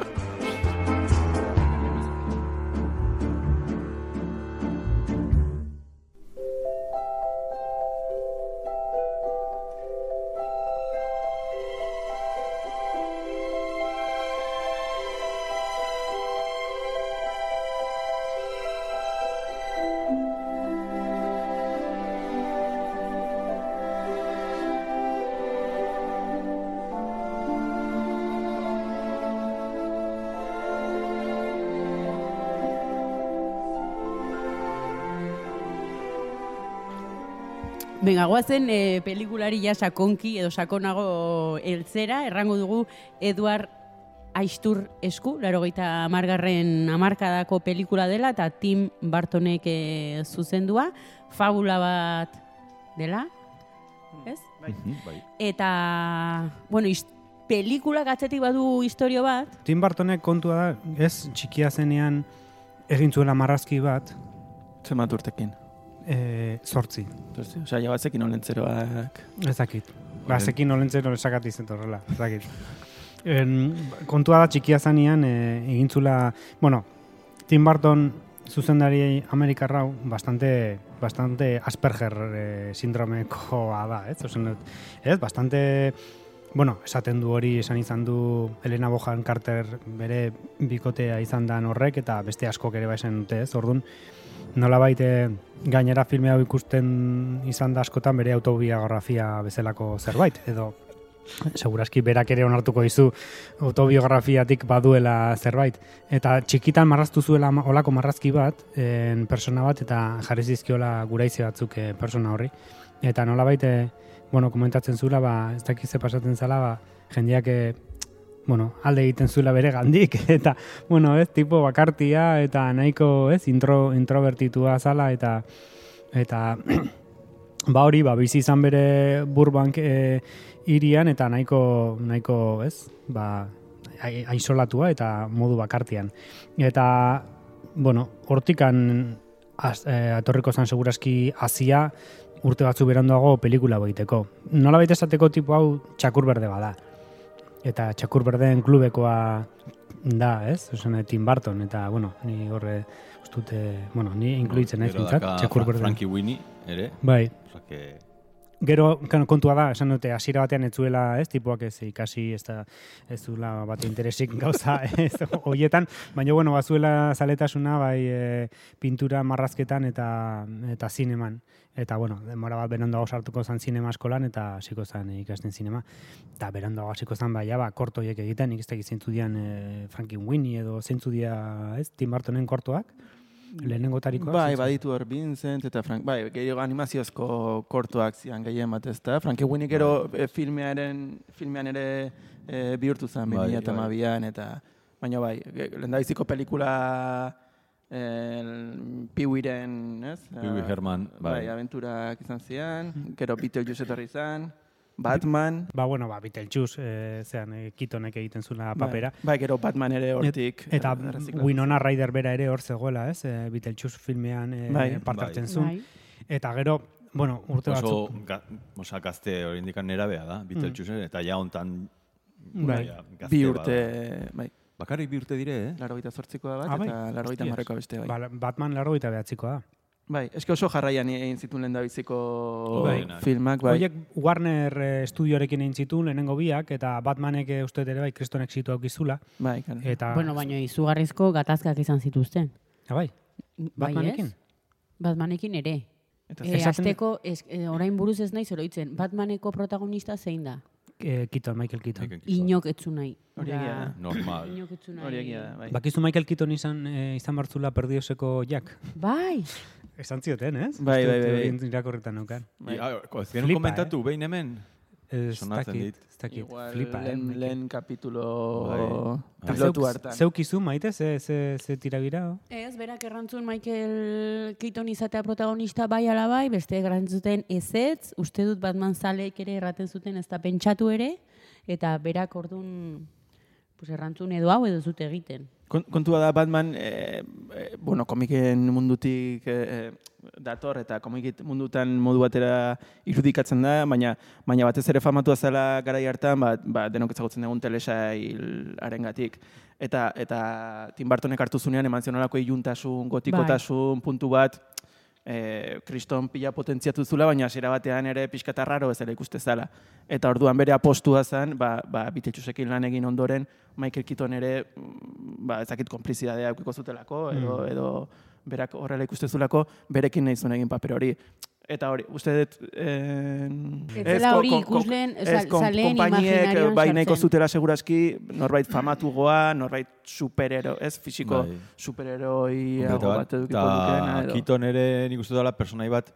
B: Venga, guazen e, pelikulari ja sakonki edo sakonago eltzera, errango dugu Eduard Aistur esku, laro gaita amargarren amarkadako pelikula dela, eta Tim Bartonek e, zuzendua, fabula bat dela, ez?
A: Mhm, bai.
B: Eta, bueno, is, pelikula gatzetik badu historio bat,
D: Tim Bartonek kontua da, ez txikia zenean egin zuela marrazki bat,
E: Zemat urtekin.
D: E, sortzi.
E: Zortzi, Osea, jabatzekin olentzeroak.
D: Ez dakit. Ba, zekin olentzen olesakat izan horrela, ez dakit. En, kontua da txikia zanean, e, egin zula, bueno, Tim Burton zuzendari Amerikarrau bastante, bastante Asperger e, sindromekoa da, ez? Ozen, ez, bastante, bueno, esaten du hori esan izan du Elena Bohan Carter bere bikotea izan dan horrek, eta beste askok ere ba esan dute, ez? Orduan, nolabait eh, gainera filme hau ikusten izan da askotan bere autobiografia bezalako zerbait, edo seguraski berak ere onartuko dizu autobiografiatik baduela zerbait. Eta txikitan marraztu zuela olako marrazki bat, en, persona bat, eta jarri zizkiola guraize batzuk eh, persona horri. Eta nolabait, eh, bueno, komentatzen zuela, ba, ez dakiz ze pasatzen zala, ba, jendeak bueno, alde egiten zuela bere gandik, (laughs) eta, bueno, ez, tipo bakartia, eta nahiko, ez, intro, introvertitua zala, eta, eta, (clears throat) ba hori, ba, bizi izan bere Burbank e, irian, eta nahiko, nahiko, ez, ba, ai- aisolatua eta modu bakartian. Eta, bueno, hortikan az, e, atorriko zan seguraski azia urte batzu beranduago pelikula egiteko. Nola baita esateko tipo hau txakur berde bada. Eta txakur berdeen klubekoa da, ez? Osan, Tim Burton, eta, bueno, ni horre, ustute, bueno, ni inkluitzen naiz bintzat, txakur berdeen.
A: Frankie Winnie, ere.
D: Bai,
A: Osa, que...
D: Gero, kontua da, esan dute, hasiera batean ez zuela, ez, tipuak ez ikasi, ez da, ez zuela bat interesik gauza, (laughs) ez, hoietan, baina, bueno, bazuela zaletasuna, bai, e, pintura marrazketan eta eta zineman. Eta, bueno, denbora bat berandoago sartuko zan zinema eskolan, eta hasiko zan ikasten zinema. Eta berandoago hasiko zan, bai, ja, ba, kortoiek egiten, nik ez dakit zeintzu dian e, Franklin Winnie edo zeintzu dia, ez, Tim Burtonen kortoak, lehenengo tarikoak.
E: Bai, baditu hor Vincent eta Frank, bai, gehiago animaziozko kortuak zian gehien bat ez da. Frankie Winnie gero e, filmearen, filmean ere e, bihurtu zen
A: Bai,
E: 2008an eta baina bai, lehendabiziko pelikula el Piwiren, ez?
A: Wee Herman,
E: bai.
A: bai.
E: aventurak izan zian, gero Beetlejuice etorri izan, Batman,
D: Ba, bueno, ba, Beetlejuice, e, zean, e, kitonek egiten zula papera.
E: Bai, bai, gero Batman ere hortik.
D: Eta
E: eh, erreziklatu
D: Winona Ryder bera ere hor zegoela, ez? E, Beetlejuice filmean e,
E: Bai.
D: parte
A: Bai.
D: hartzen zuen.
B: bai.
D: Eta gero, bueno, urte
A: Oso,
D: batzuk.
A: ga, osa, gazte hori indikan nera beha da, Beetlejuice, eta ja hontan
D: Bai.
A: ja, gazte
E: Bi urte, bai,
A: Bakarrik bi urte dire, eh?
E: laro gita zortzikoa bat,
D: Ah, bai.
E: eta laro gita marrekoa beste, bai.
D: Ba, Batman laro eta behatzikoa da.
E: Bai, eske oso jarraian egin zituen lehen biziko
A: Bai.
E: filmak, bai.
D: Horiek Warner e, studioarekin egin zituen lehenengo biak, eta Batmanek e, uste ere bai kriston exitu aukizula.
E: Bai, claro.
D: Eta,
B: Bueno, baina izugarrizko gatazkak izan zituzten.
D: Ah, bai,
B: Bai,
D: Batmanekin?
B: ez? Batmanekin ere.
E: Eta
B: E, azteko, ez, e, orain buruz ez naiz oroitzen, Batmaneko protagonista zein da?
D: Eh, Keaton, Michael Keaton.
A: Michael Keaton.
B: Inok etzu nahi.
E: Hori egia da.
A: Normal. (laughs)
B: Inok etzu nahi.
E: hori egia da, bai.
D: Bakizu Michael Keaton izan, eh, izan bartzula perdioseko Jack.
B: Bai,
D: Esan zioten, ez?
E: Bai, bai, bai, bai.
D: Irakorretan neukan.
E: Bai.
D: Flipa,
A: komentatu behin hemen.
D: Ez dakit, ez dakit.
E: Igual
D: Flipa, eh?
E: lehen, lehen kapitulo
A: Bai.
E: pilotu
D: Zeuk-
E: hartan.
D: Zeukizu, maite, ze, ze, ze tiragira?
B: Ez, berak errantzun Michael Keaton izatea protagonista bai ala bai, beste erantzuten ezetz, uste dut Batman zaleek ere erraten zuten ez da pentsatu ere, eta berak ordun pues, errantzun edo hau edo zute egiten.
E: Kon- Kontua da Batman, e, e, bueno, komiken mundutik e, dator eta komikit mundutan modu batera irudikatzen da, baina baina batez ere famatua zela garai hartan, ba, ba denok ezagutzen dugun telesailaren gatik. Eta, eta Tim Burtonek hartu zunean eman zion olako iluntasun, gotikotasun, puntu bat, e, kriston pila potentziatu zula, baina hasiera batean ere pixkata raro bezala ikuste zala. Eta orduan bere apostua zen, ba, ba bitetxusekin lan egin ondoren, Michael Keaton ere, mm, ba, ezakit konplizidadea eukiko zutelako, edo, edo berak horrela ikuste zulako, berekin nahi egin paper hori. Eta hori, uste dut... Eh,
B: Ez hori ikusleen, zaleen imaginarioan
E: bai nahiko
B: sartzen.
E: zutela segurazki, norbait famatugoa, norbait superhero, ez, fisiko
A: Bai.
E: superheroiago bat edukiko edo.
A: Kiton ere nik uste dela personai bat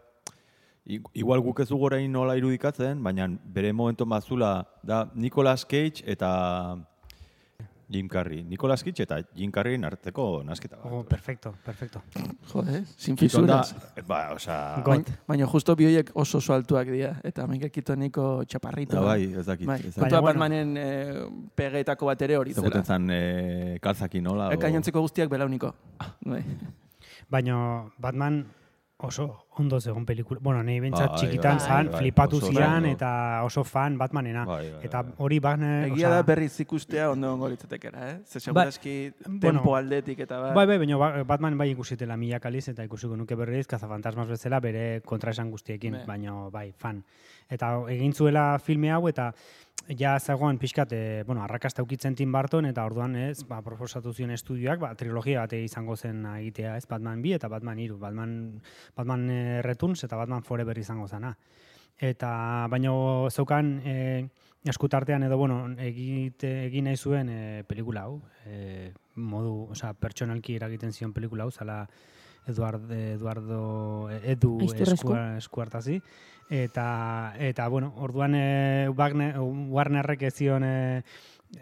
A: Igual guk ez dugu orain nola irudikatzen, baina bere momentu bazula da Nicolas Cage eta Jim Carrey. Nicolas Cage eta Jim Carreyen arteko nasketa bat.
D: Oh, perfecto, perfecto.
E: Jode, sin fisuras.
A: ba, osea,
D: Go-
E: Baina, baina justo bi horiek oso oso altuak dira, eta Michael Keatoniko txaparrito.
A: da bai, ez dakit.
E: Bai,
A: ez dakit.
E: kontua
D: bueno.
E: Batmanen eh, pegeetako bat ere hori zela.
A: Zeguten zan e, kalzakin nola. o-
E: Gainontzeko guztiak belauniko. Bai.
D: Baina Batman oso ondo zegoen pelikula. Bueno, nahi bentsat
A: Bai,
D: txikitan
B: bai,
D: zan,
A: bai,
D: flipatu zian eta oso fan Batmanena.
A: Bai, bai,
D: eta
A: bai.
D: hori Batman...
E: Egia da berriz ikustea ondo ongo litzatekera, eh? Ze segurazki
D: bueno.
E: tempo aldetik eta bai.
D: Bai, bai, baina ba- Batman bai ikusitela milak aliz eta ikusiko nuke berriz kazafantasmas bezala bere kontraesan guztiekin,
E: Bai.
D: baina bai, fan. Eta egin zuela filme hau eta ja zegoen pixkat, e, bueno, arrakasta ukitzen Tim Burton eta orduan ez, ba, proposatu zion estudioak, ba, trilogia bat izango zen egitea, ez, Batman bi eta Batman iru, Batman, Batman eh, Returns eta Batman Forever izango zana. Eta baino zeukan e, eskutartean edo bueno, egite egin nahi zuen e, pelikula hau, e, modu, osea, pertsonalki eragiten zion pelikula hau, zala Eduard, Eduardo Edu eskua, eskuartazi. Eta, eta bueno, orduan e, Wagner, Warnerrek ez zion e,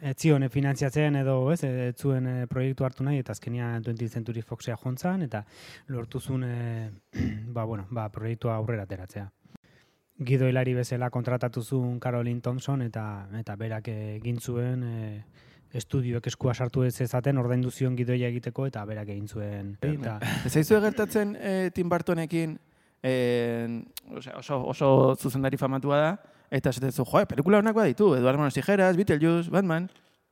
D: ez zion e, finantziatzen edo ez, ez zuen e, proiektu hartu nahi, eta azkenia 20th Century Foxea jontzan, eta lortu zuen, e, (clears throat) ba, bueno, ba, proiektua aurrera ateratzea. Gido Hilari bezala kontratatu zuen Caroline Thompson, eta eta berak egin zuen e, estudioek eskua sartu ez ezaten ordaindu zion gidoia egiteko eta berak egin zuen eta
E: Ez zaizu gertatzen eh, Tim Burtonekin eh, osea, oso, oso zuzendari famatua da, eta esaten zu, joe, pelikula honak baditu, Eduardo Manos Tijeras, Beetlejuice, Batman,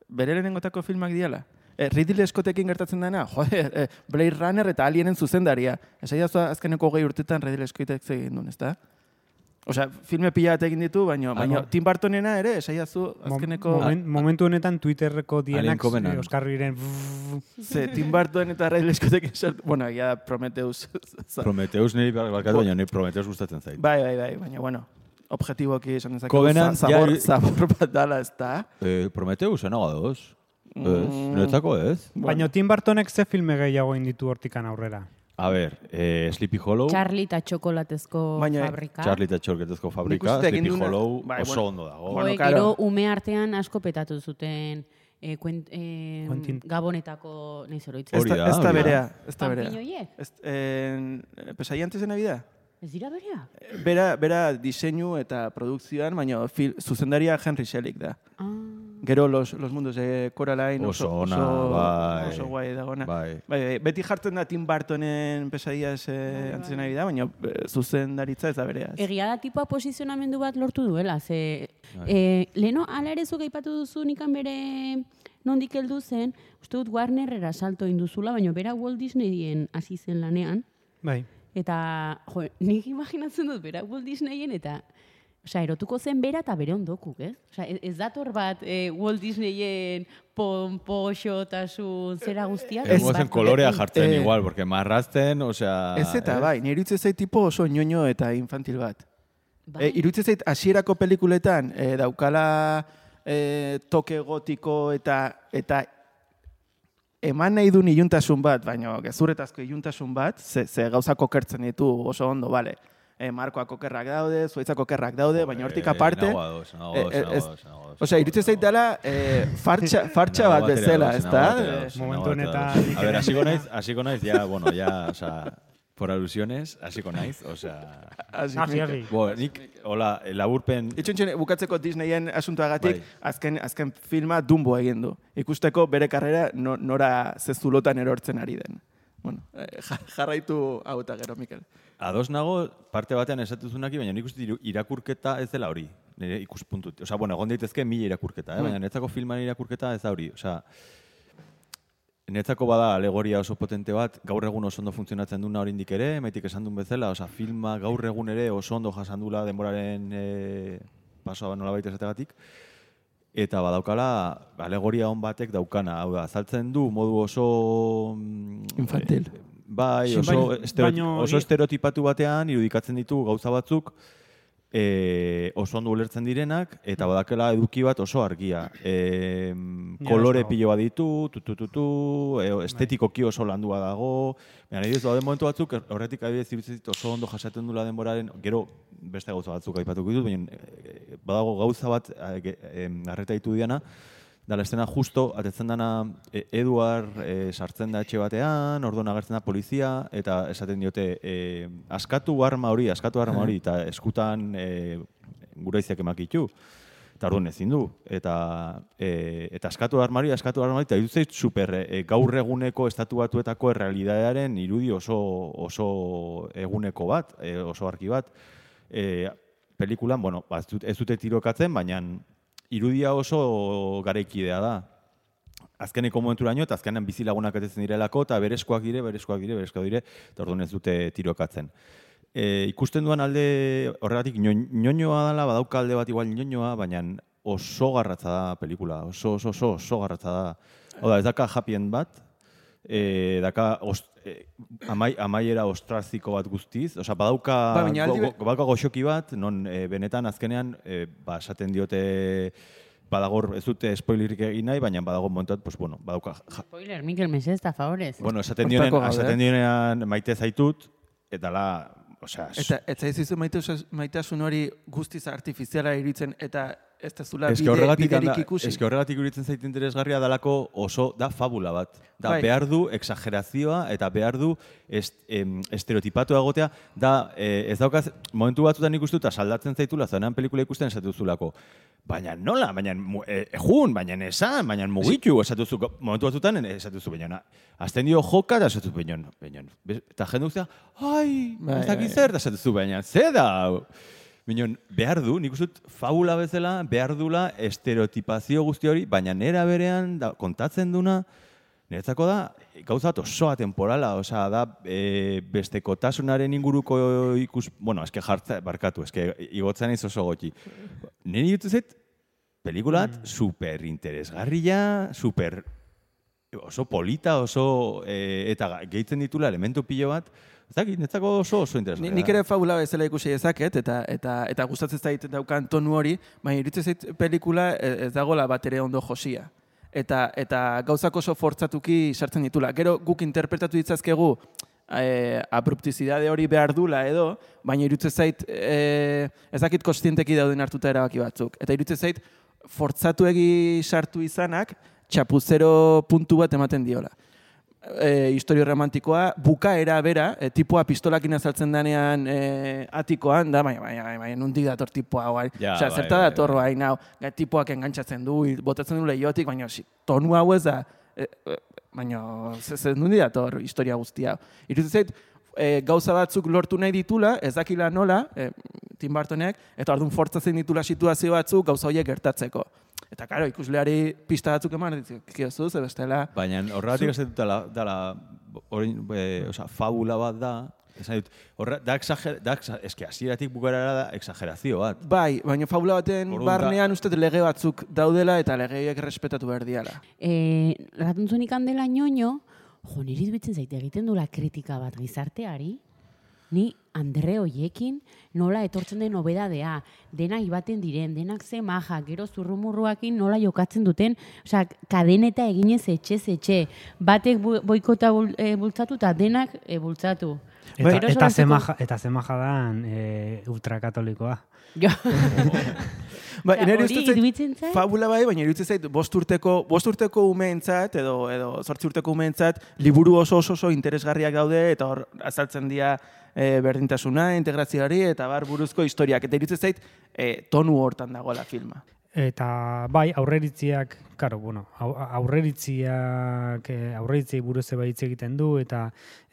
E: bere lehenengotako filmak diala. Eh, Ridley Scottekin gertatzen dena, joder, eh, Blade Runner eta Alienen zuzendaria. Ez azkeneko gehi urtetan Ridley Scottek egin duen, ezta? Osea, filme pila bat egin ditu, baina, baina Tim Burtonena ere, esaiazu azkeneko...
D: Momen- momentu honetan Twitterreko dienak Oskarriren
E: Ze, Tim Burton eta Ridley Scottekin sartu... Bueno, egia da Prometheus.
A: Prometheus niri barkatu, baina niri Prometheus gustatzen zait.
E: bai, bai, bai, baina, bueno, objektiboki esan za- zabor,
A: ja-
E: zabor bat dala, ez da?
A: Eh, Prometheus, enago doz. Ez,
E: Mm.
A: niretzako ez.
D: Baina Tim Burtonek ze filme gehiago inditu hortikan aurrera.
A: A ber, eh, Sleepy Hollow,
B: Charlie eta txokolatezko
E: Baina,
B: fabrika.
A: Charlie eta Txorketezko fabrika, Sleepy
E: duena-
A: Hollow
E: bai,
A: oso
E: bueno.
A: ondo dago.
E: Bueno, claro.
B: gero ume artean asko petatu zuten eh, kuent, eh,
D: Quentin.
B: gabonetako nahi zoroitzen.
A: Hori da,
E: ez da. berea, ez da berea. Ez, en, pesai antes de Navidad?
B: Ez dira berea?
E: Bera, bera diseinu eta produkzioan, baina fil, zuzendaria Henry Selick da.
B: Ah.
E: Gero los, los mundos de Coraline oso,
A: Oso ona,
E: oso,
A: bai.
E: oso guai dagona.
A: Bai.
E: Bai, bai, beti jartzen da Tim Burtonen pesadillas eh, antes de Navidad, baina eh, zuzendaritza ez da berea.
B: Egia da tipoa posizionamendu bat lortu duela, ze...
A: Bai.
B: Eh, leno, ala ere zuk aipatu duzu nikan bere nondik heldu zen, uste dut Warnerrera salto induzula, baina bera Walt Disneyen hasi zen lanean,
D: Bai.
B: eta, jo, nik imaginatzen dut bera Walt Disneyen, eta Osea, erotuko zen bera eta bere ondokuk, ez? Osea, ez, ez dator bat eh, Walt Disneyen pompoxotasun zera guztia.
A: Ez zen kolorea jartzen
E: Eh,
A: igual, porque marrazten, osea...
E: Ez eta
A: eh?
E: bai, nire zait tipo oso ñoño eta infantil bat.
B: Bai.
E: E, zait hasierako pelikuletan e, daukala e, toke gotiko eta eta eman nahi duen iluntasun bat, baina gezurretazko iluntasun bat, ze, ze gauzak okertzen ditu oso ondo, bale. E, markoak okerrak daude, zuaitzak okerrak daude, baina hortik
A: Eh,
E: aparte... eh, eh. Osea, iruditzen zait dela e, fartxa, fartxa bat bezala, ez da?
D: Momentu honetan
A: A ver,
D: ere-
A: hasiko naiz, hasiko naiz, ya, bueno, ya, o sea, por alusiones, hasiko naiz, o sea...
E: Hasi,
D: Hasi.
A: Bo, nik, hola, laburpen...
E: Itxontxen, bukatzeko Disneyen asuntoagatik,
A: Bai.
E: azken, azken filma Dumbo egin du. Ikusteko bere karrera no, nora zezulotan erortzen ari den. Bueno, eh, ja- jarraitu hau eta gero, Mikel.
A: Ados nago, parte batean esatuzunaki, baina nik uste irakurketa ez dela hori. Nire ikuspuntut. Osa, bueno, egon daitezke mila irakurketa, eh? baina netzako filman irakurketa ez da hori. Osa, netzako bada alegoria oso potente bat, gaur egun oso ondo funtzionatzen duna oraindik ere, maitik esan duen bezala, osa, filma gaur egun ere oso ondo jasandula denboraren e, pasoa nolabait esategatik, eta badaukala alegoria on batek daukana, hau da, azaltzen du modu oso... mm,
E: Infantil.
A: eh, bai, oso,
D: baino-
A: estereoti-
D: baino-
A: oso estereotipatu batean irudikatzen ditu gauza batzuk e, oso ondo ulertzen direnak, eta badakela eduki bat oso argia. E, kolore pilo bat ditu, tu, tu, tu, tu, e, estetikoki oso landua dago. Baina nahi daude momentu batzuk, horretik adibidez iruditzen dit oso ondo jasaten dula denboraren, gero beste gauza batzuk aipatuko ditut, baina e, badago gauza bat e, em, arreta ditu diana, da la estena justo, atetzen dana e, Eduard e, sartzen da etxe batean, orduan agertzen da polizia, eta esaten diote, e, askatu arma hori, askatu arma hori, eta eskutan e, gura izak emakitu. Eta orduan ezin du. Eta, e, eta askatu arma hori, askatu arma hori, eta iruditzen zait super e, gaur eguneko estatu batuetako errealidadearen irudi oso, oso eguneko bat, e, oso arki bat. E, pelikulan, bueno, ba, ez dute tirokatzen, baina irudia oso garaikidea da. Azkeneko momenturaino eta azkenean bizi lagunak atetzen direlako eta bereskoak dire, bereskoak dire, bereskoak dire, eta orduan ez dute tirokatzen. E, ikusten duan alde horregatik ñoñ- ñoñoa dela, badauka alde bat igual ñoñoa, baina oso garratza da pelikula, oso oso oso, oso garratza da. Hau da, ez daka happy end bat, e, daka ost, e, amai, amaiera ostraziko bat guztiz, osea, badauka,
E: Ba, baina aldi
A: go, go, badauka goxoki bat, non e, benetan azkenean, e, ba, esaten diote, badagor, ez dute spoilerik egin nahi, baina badago momentuat, pues, bueno, badauka, ja,
B: Spoiler, Mikel Meses, eta favorez.
A: bueno, esaten dionen, esaten dionean maite zaitut, eta la, osea,
E: Eta ez zaizu maitasun, maitasun hori guztiz artifiziala iritzen eta ez da zula bide,
A: horregatik anda-
E: ikusi.
A: que horregatik iruditzen zait interesgarria dalako oso da fabula bat. Da
E: Bai.
A: behar du exagerazioa eta behar du est, em, estereotipatu egotea, da eh, ez daukaz, momentu batzutan ikustu eta saldatzen zaitula, zenean pelikula ikusten esatu zulako. Baina nola, baina eh, ejun, baina esan, baina mugitu, esatu zu, momentu batzutan esatu zu, baina azten dio joka eta esatu zu, baina, baina, eta guztia, ai,
E: Bai,
A: ez dakit
E: bai.
A: zer, eta esatu zu, baina, ze da, hau?" Minon, behar du, nik uste fabula bezala, behar dula estereotipazio guzti hori, baina nera berean da, kontatzen duna, niretzako da, gauza osoa temporala, osea, da e, bestekotasunaren inguruko ikus... Bueno, eske jartza, barkatu, eske igotzen naiz oso gotxi. Niri dut zait, pelikulat super interesgarria, super oso polita, oso... E, eta gehitzen ditula elementu pilo bat, dakit, netzako oso oso
E: Ni,
A: interesgarria.
E: nik ere fabula bezala ikusi dezaket, eta, eta, eta gustatzen zait daukan tonu hori, baina iruditzen zait pelikula e- ez dagoela bat ere ondo josia. Eta, eta gauzak oso fortzatuki sartzen ditula. Gero guk interpretatu ditzazkegu e, abruptizidade hori behar dula edo, baina iruditzen zait e, ez dakit kostienteki dauden hartuta erabaki batzuk. Eta iruditzen zait fortzatu egi sartu izanak txapuzero puntu bat ematen diola e, historio romantikoa, bukaera bera, e, tipua pistolakin azaltzen danean e, atikoan, da, baina, baina, baina, nundik dator tipua, hau, bai.
A: Ja,
E: Osea,
A: bai,
E: zerta
A: bai,
E: dator,
A: bai.
E: gai, tipuak engantzatzen du, botatzen du lehiotik, baina, si, tonu hau ez da, e, e, baina, ze nundik dator historia guztia. Iruditzen zait, e, gauza batzuk lortu nahi ditula, ez dakila nola, e, Tim Burtonek, eta orduan fortzatzen ditula situazio batzuk gauza horiek gertatzeko. Eta, karo, ikusleari pista batzuk eman, kiozu, ze bestela,
A: Baina horregatik ez dut dela, dela orain, e, osea, fabula bat da, Esan dut, horra, da, exager, da eske, hasieratik bukarara da exagerazio bat.
E: Bai, baina fabula baten
A: Orduan,
E: barnean uste lege batzuk daudela eta legeiek respetatu behar diala.
B: E, ratuntzunik handela ñoño, jo, niri zaite egiten dula kritika bat gizarteari, ni Andre hoiekin nola etortzen den obedadea, denak ibaten diren, denak ze maja, gero zurrumurruakin nola jokatzen duten, osea, kadeneta eginez etxe etxe, batek boikota bul, e, bultzatu eta denak bultzatu.
D: Eta,
B: Gero
D: eta,
B: solantzeko-
D: zemaja, eta zemaja dan e, ultrakatolikoa.
B: Jo, (laughs)
E: Bai,
B: Osea,
E: nire
B: hori
E: ustez zait, fabula bai, baina iruditzen zait, bost urteko, bost urteko umeentzat, edo, edo zortzi urteko umeentzat, liburu oso oso oso interesgarriak daude, eta hor azaltzen dira e, berdintasuna, integrazioari, eta bar buruzko historiak. Eta iruditzen zait, e, tonu hortan dagoela filma.
D: Eta bai, aurreritziak, karo, bueno, au- aurreritziak, eh, aurreritziei buruz eba hitz egiten du, eta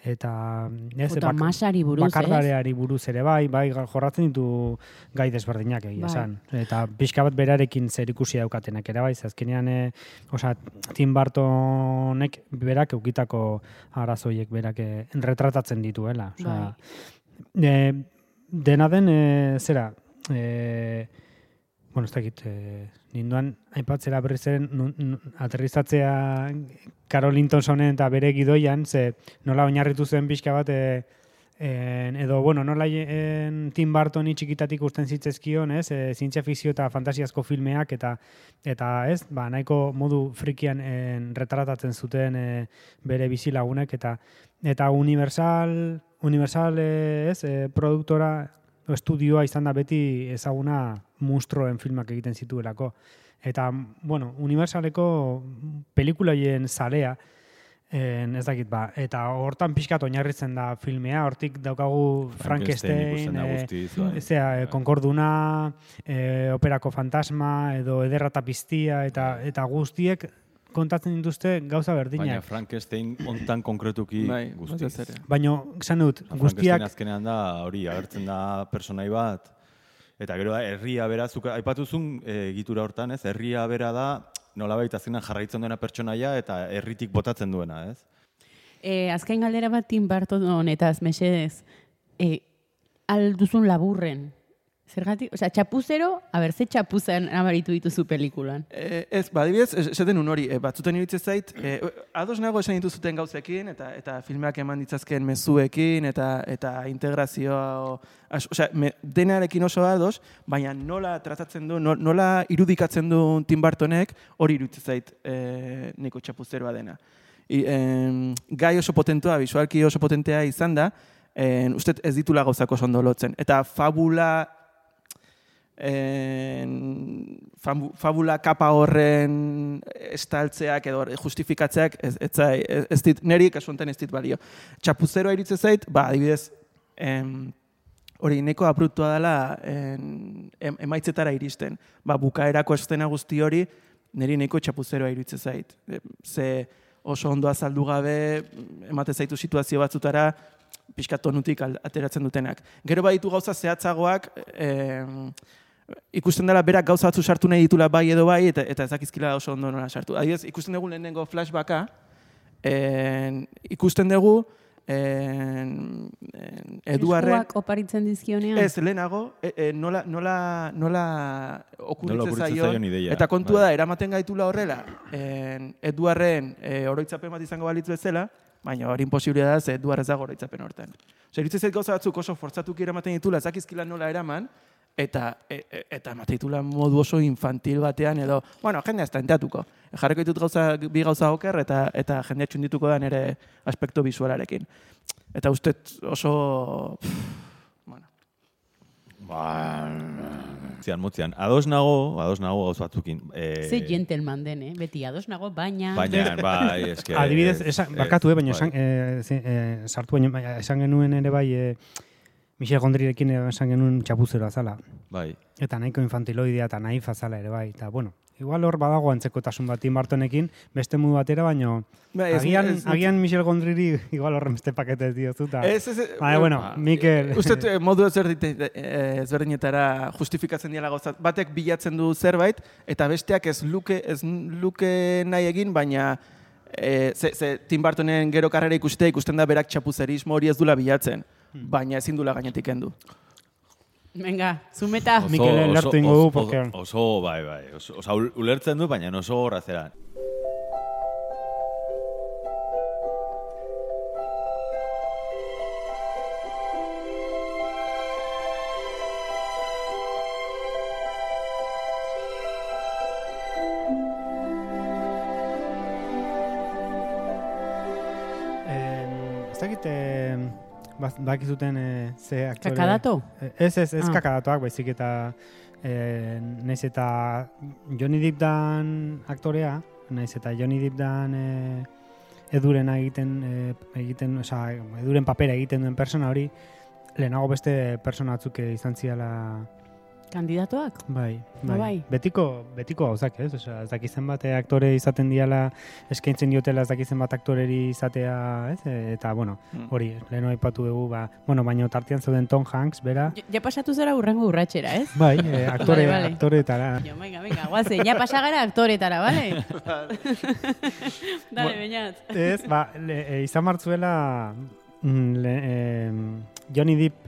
D: eta ez,
B: Eta masari buruz,
D: bakardareari buruz ere bai, bai, jorratzen ditu gai desberdinak egia
B: Bai.
D: esan. Eta pixka bat berarekin zer ikusi daukatenak ere bai, ze azkenean, e, osea, Tim Burtonek berak eukitako arazoiek berak eh, retratatzen dituela. Osea, e, dena den, e, zera, e, bueno, ez dakit, e, ninduan, aipatzera berriz ere, nun- nun- aterrizatzea Carol Lintonsonen eta bere gidoian, ze nola oinarritu zen pixka bat, e, en, edo, bueno, nola en, Tim Burtoni txikitatik usten zitzezkion, ez, e, zientzia fikzio eta fantasiazko filmeak, eta, eta ez, ba, nahiko modu frikian en, retratatzen zuten e, bere bizilagunek, eta eta Universal, Universal ez, e, produktora, estudioa izan da beti ezaguna monstruoen filmak egiten zituelako. Eta, bueno, Universaleko pelikulaien zalea, en, ez dakit ba, eta hortan pixkat oinarritzen da filmea, hortik daukagu
A: Frankenstein
D: Frankenstein, e, e, konkorduna, e, operako fantasma, edo ederra eta piztia, eta, eta guztiek kontatzen dituzte gauza
A: Baina
D: berdinak.
A: Frankenstein ontan konkretuki
E: Bai,
A: guztiz.
D: Baina, esan dut,
A: Frankenstein
D: guztiak,
A: azkenean da, hori, agertzen da personai bat, eta gero da, herria bera, zuk aipatuzun e, egitura hortan, ez? Herria bera da, nolabait azkenean jarraitzen duena pertsonaia eta herritik botatzen duena, ez?
B: E, azken galdera bat Tim Burton honetaz, mesedez. E, alduzun laburren. Zergatik, osea, txapuzero, a ber, ze txapuzan abaritu dituzu pelikulan.
E: E, ez, ba, adibidez, es- esaten un hori, e, batzuten iruditzen zait, e, ados nago esan dituzuten gauzekin, eta eta filmeak eman ditzazken mezuekin, eta eta integrazioa, as, osea, me, denarekin oso ados, baina nola tratatzen du, no- nola irudikatzen du Tim Burtonek, hori iruditzen zait e, niko txapuzeroa dena. I, em, gai oso potentua, visualki oso potentea izan da, en, uste ez ditula gauzako oso ondo lotzen. Eta fabula en, fabu- fabula kapa horren estaltzeak edo justifikatzeak ez, ez, ez, ez dit, neri kasu honetan ez dit balio. Txapuzeroa iritze zait, ba, adibidez, em, hori neko abruptua dela en, em, emaitzetara iristen. Ba, bukaerako estena guzti hori, niri neko txapuzeroa iritze zait. Ze oso ondo azaldu gabe, emate zaitu situazio batzutara, pixka tonutik ateratzen dutenak. Gero baditu gauza zehatzagoak, em, ikusten dela berak gauza batzu sartu nahi ditula bai edo bai, eta, eta ez dakizkila oso ondo nola sartu. Adibidez, ikusten dugu lehenengo flashbacka, en, ikusten dugu en, en, Eduarren...
B: Eskuak oparitzen dizkionean.
E: Ez, lehenago, e, e, nola, nola, nola okuritzen
A: okuritzen
E: zaion, eta kontua
A: bai.
E: da, eramaten gaitula horrela, en, Eduarren e, oroitzapen bat izango balitz bezala, baina hori imposiblea da, ze Eduard ez dago oroitzapen hortan. Osa, iruditzen zait gauza batzuk oso forzatuki eramaten ditula, ez dakizkila nola eraman, eta e, e, eta ematen ditula modu oso infantil batean, edo, bueno, jende ez da enteatuko. Jarriko ditut gauza, bi gauza oker, eta, eta jendea txundituko da nire aspekto visualarekin. Eta uste oso... pff, bueno,
A: Ba, zian, motzian. Ados nago, ados nago gauz batzukin. E,
B: Ze gentleman den, eh? Beti ados nago, baina...
A: Baina, (laughs) bai, eske...
D: Adibidez,
A: ez,
D: esan,
A: ez,
D: barkatu, eh, baina
A: bai.
D: esan, eh, eh, sartu baina esan genuen ere bai, eh, Michel Gondrirekin esan genuen txapuzeroa zala.
A: Bai.
D: Eta nahiko infantiloidea eta naifa zala ere bai. Eta, bueno, igual hor badago antzekotasun bat Tim Burtonekin, beste modu batera, baino
E: Bai, ez-
D: agian,
E: ez-
D: agian Michel Gondriri igual horren beste pakete ez diozu. Ta,
E: Ez, ez, ez,
D: Baina, bueno,
E: ba,
D: Mikel...
E: Uste dut, eh, modu eh, ezberdinetara justifikatzen diela gauzat. Batek bilatzen du zerbait, eta besteak ez luke, ez luke nahi egin, baina e, ze, ze Tim Burtonen gero karrera ikustea ikusten da berak txapuzerismo hori ez dula bilatzen. Baina ezin dula gainetik kendu.
B: Venga, zumeta.
A: Oso-
D: Mikel
A: oso-
D: lertu ingo du, porque-
A: Oso, bai, bai. Oso, oso ulertzen du, baina oso horra zera.
D: En, ez dakit, eh, baz- badakizuten eh, ze aktore...
B: Kakadato?
D: Eh, Ez, ez, ez
B: Ah.
D: kakadatoak, baizik eta eh, naiz eta Johnny Depp dan aktorea, naiz eta Johnny Depp dan eh, edurena egiten, eh, egiten, osea, eduren papera egiten duen persona hori, lehenago beste persona batzuk eh, izan ziala
B: Kandidatoak?
D: Bai,
B: Ba,
D: bai.
B: bai.
D: Betiko, betiko gauzak, ez? Osea, ez dakizen bat aktore izaten diala, eskaintzen diotela ez dakizen bat aktoreri izatea, ez? E, eta, bueno,
E: Mm.
D: hori, leheno aipatu dugu, ba, bueno, baina tartean zeuden Tom Hanks, bera,
B: Ja, ja pasatu zara urrengo urratxera, ez?
D: bai, eh, aktore,
B: Vale, vale.
D: aktoreetara.
B: Jo, venga, venga, guazen, ja pasagara aktoretara, bale? (laughs) Dale, beñat.
D: Ez, ba, le, e, izan martzuela mm, le, em, Johnny Depp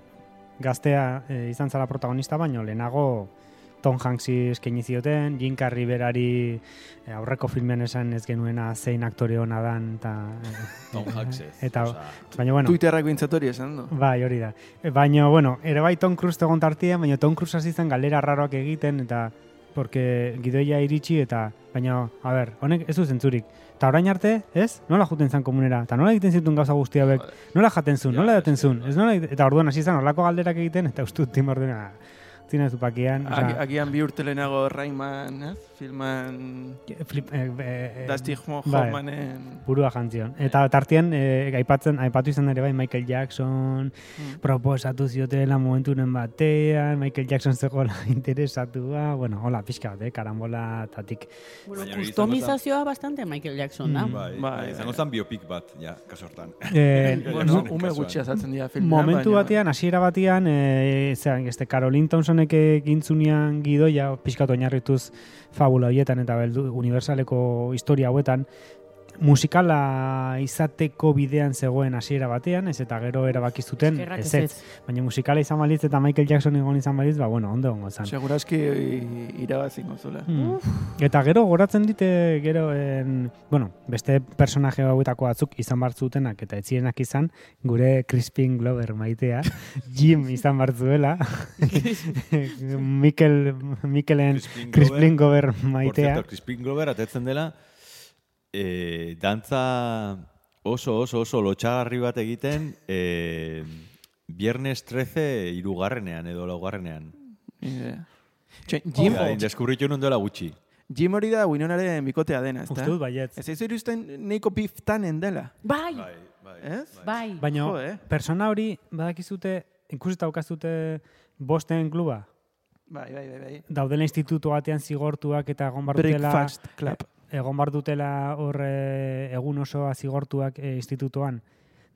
D: gaztea e, izan zala protagonista, baino lehenago Tom Hanksi eskaini zioten, Jim Carrey berari e, aurreko filmean esan ez genuena zein aktore hona dan, eta... e,
A: Tom Hanks.
D: Eta,
A: osea,
D: baina, bueno,
E: Twitterrak bintzat hori esan du.
D: Bai, hori da. Baina, bueno, ere bai Tom Cruise egon tartian, baina Tom Cruise hasi zen galera raroak egiten, eta porque gidoia iritsi, eta, baina, a ber, honek ez du zentzurik. Eta orain arte, ez? Nola juten zen komunera? Eta nola egiten zituen gauza guztia bek? Nola jaten zuen? Nola
A: ez,
D: jaten zuen? Ez nola, eta orduan hasi zen horlako galderak egiten, eta uste dut tim ordena, zina zupakian,
E: Agian bi urte lehenago Rayman, ez? Filman
D: flip, eh, eh,
E: Dusty
D: bai.
E: Hoffmanen...
D: burua jantzion. Eta tartian, eh, aipatzen, aipatu izan ere bai Michael Jackson,
E: Mm.
D: proposatu ziotela momenturen batean, Michael Jackson zegoela (laughs) interesatua, bueno, hola, pixka bat, eh, karambola tatik.
B: Bueno, customizazioa bastante Michael Jackson da.
D: Mm.
A: Bai,
E: Bai,
A: bai, izango zen biopik bat, ja, kasortan. (laughs)
D: Eh,
E: Bueno, ume
A: kasuan.
E: gutxi azaltzen dira filmea,
D: momentu
E: baina-
D: batean, hasiera batean, e, zean, este, Caroline Thompsonek egintzunean gidoia, pixkatu oinarrituz fabula horietan eta beldu, universaleko historia hauetan, musikala izateko bidean zegoen hasiera batean, ez eta gero erabaki zuten, ez
B: ez.
D: Baina musikala izan balitz eta Michael Jackson egon izan balitz, ba, bueno, ondo ongo zan.
E: Segurazki irabazingo zula.
D: Mm. Eta gero goratzen dite gero en, bueno, beste personaje hauetako batzuk izan bar zutenak eta etzienak izan gure Crispin Glover maitea, (laughs) Jim izan bar zuela. (laughs) Mikel Mikelen
A: Crispin
D: Crispin Glover
A: Por
D: maitea.
A: cierto, Crispin Glover atetzen dela eh, dantza oso oso oso lotxagarri bat egiten eh, Viernes 13 irugarrenean edo laugarrenean.
E: Idea. Txe, Jim,
A: Ja, deskubritu nun dela gutxi.
E: Jim hori da Winonaren bikotea dena, ezta?
D: Uste dut baietz.
E: Ez ez iruzten neiko biftanen dela,
B: Bai,
A: Bai, bai.
E: ez?
B: bai.
D: Baina
E: Jo, eh?
D: persona hori badakizute ikusita daukazute bosten kluba.
E: Bai, bai, bai, bai.
D: Daudela institutu batean zigortuak eta egon bar dutela
E: Breakfast Club.
D: Egon bar dutela hor eh, egun osoa zigortuak eh, institutuan.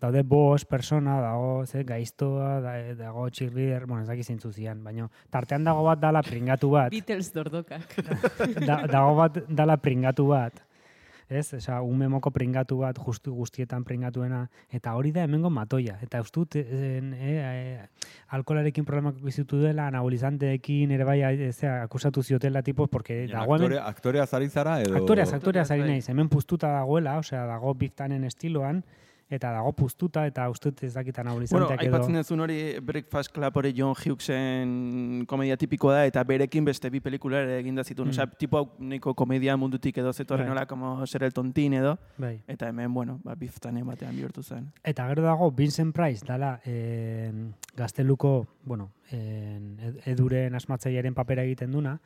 D: Daude bost persona, dago ze, gaiztoa, da, dago cheerleader, bueno, ez dakiz zeintzu zian, baina tartean dago bat dala pringatu bat.
B: Beatles dordokak.
D: da, dago bat dala pringatu bat. Ez, Osa, ume moko pringatu bat, justu guztietan pringatuena, eta hori da hemengo matoia. Eta ustut, en, e, e, alkolarekin problemak bizitu dela, anabolizanteekin ere bai, e, zera, akusatu ziotela tipo, porque
A: Baina
D: dago hemen...
A: Aktore, aktorea zari zara edo...
D: Aktoreaz, aktoreaz ari
E: bai.
D: naiz, hemen puztuta dagoela, osea, dago biftanen estiloan, eta dago puztuta, eta uste dut ez dakit
E: Bueno,
D: anabolizanteak edo...
E: aipatzen duzun hori Breakfast Club hori John Hughesen komedia tipikoa da, eta berekin beste bi pelikula ere egin da zituen.
D: Mm.
E: Osea, tipo hau nahiko komedia mundutik edo zetorren
D: Bai.
E: nola, como ser el tontin edo,
D: Bai.
E: eta hemen, bueno, ba, biftanen batean bihurtu zen.
D: Eta gero dago Vincent Price, dala eh, gazteluko, bueno, en, ed- eduren asmatzailearen papera egiten duna,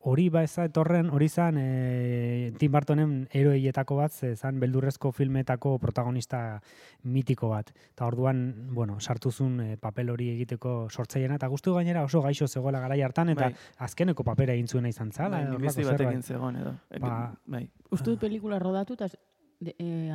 D: hori ba ez etorren, hori zan e, Tim Burtonen eroietako bat, ze zan beldurrezko filmetako protagonista mitiko bat. Eta orduan, bueno, sartuzun e, papel hori egiteko sortzaileena, eta guztu gainera oso gaixo zegoela garai hartan, eta
E: Bai.
D: azkeneko papera egin zuena izan zala.
E: Bai, minbizi
D: zerbait.
E: batekin zegoen edo. E,
D: Ba-
E: bai.
B: Uste dut pelikula rodatu eta e,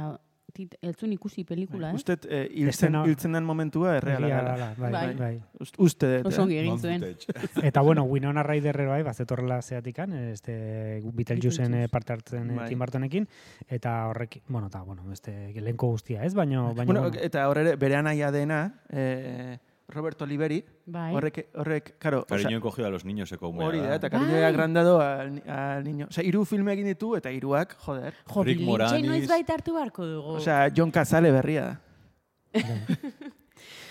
B: eltzun ikusi pelikula, eh?
E: Uste, eh, hiltzen, hiltzen den momentua erreala dela,
D: bai,
B: Bai.
D: bai.
E: Ust- Uste dut,
B: Oso
E: eh?
B: ongi egin zuen. (laughs)
D: Eta bueno, Winona Ryder ere bai, bazetorrela zeatikan, este
B: Beetlejuice.
D: eh, parte hartzen eh,
E: Bai.
D: Tim Burtonekin eta horrek, bueno, ta bueno, este elenko guztia, ez? Baino baino
E: Bueno,
D: bueno,
E: eta hor ere, bere anaia dena, eh, Robert Oliveri,
B: Bai.
E: horrek, horrek, karo, osea,
A: Cariño encogido a los niños eko umea
E: hori da, eta
B: Bai.
E: cariño agrandado al, al niño. Osea, hiru filme egin ditu, eta hiruak, joder.
B: Jo,
A: Rick Moranis.
B: noiz baita hartu beharko dugu.
E: Osea, John Cazale berria da. (laughs)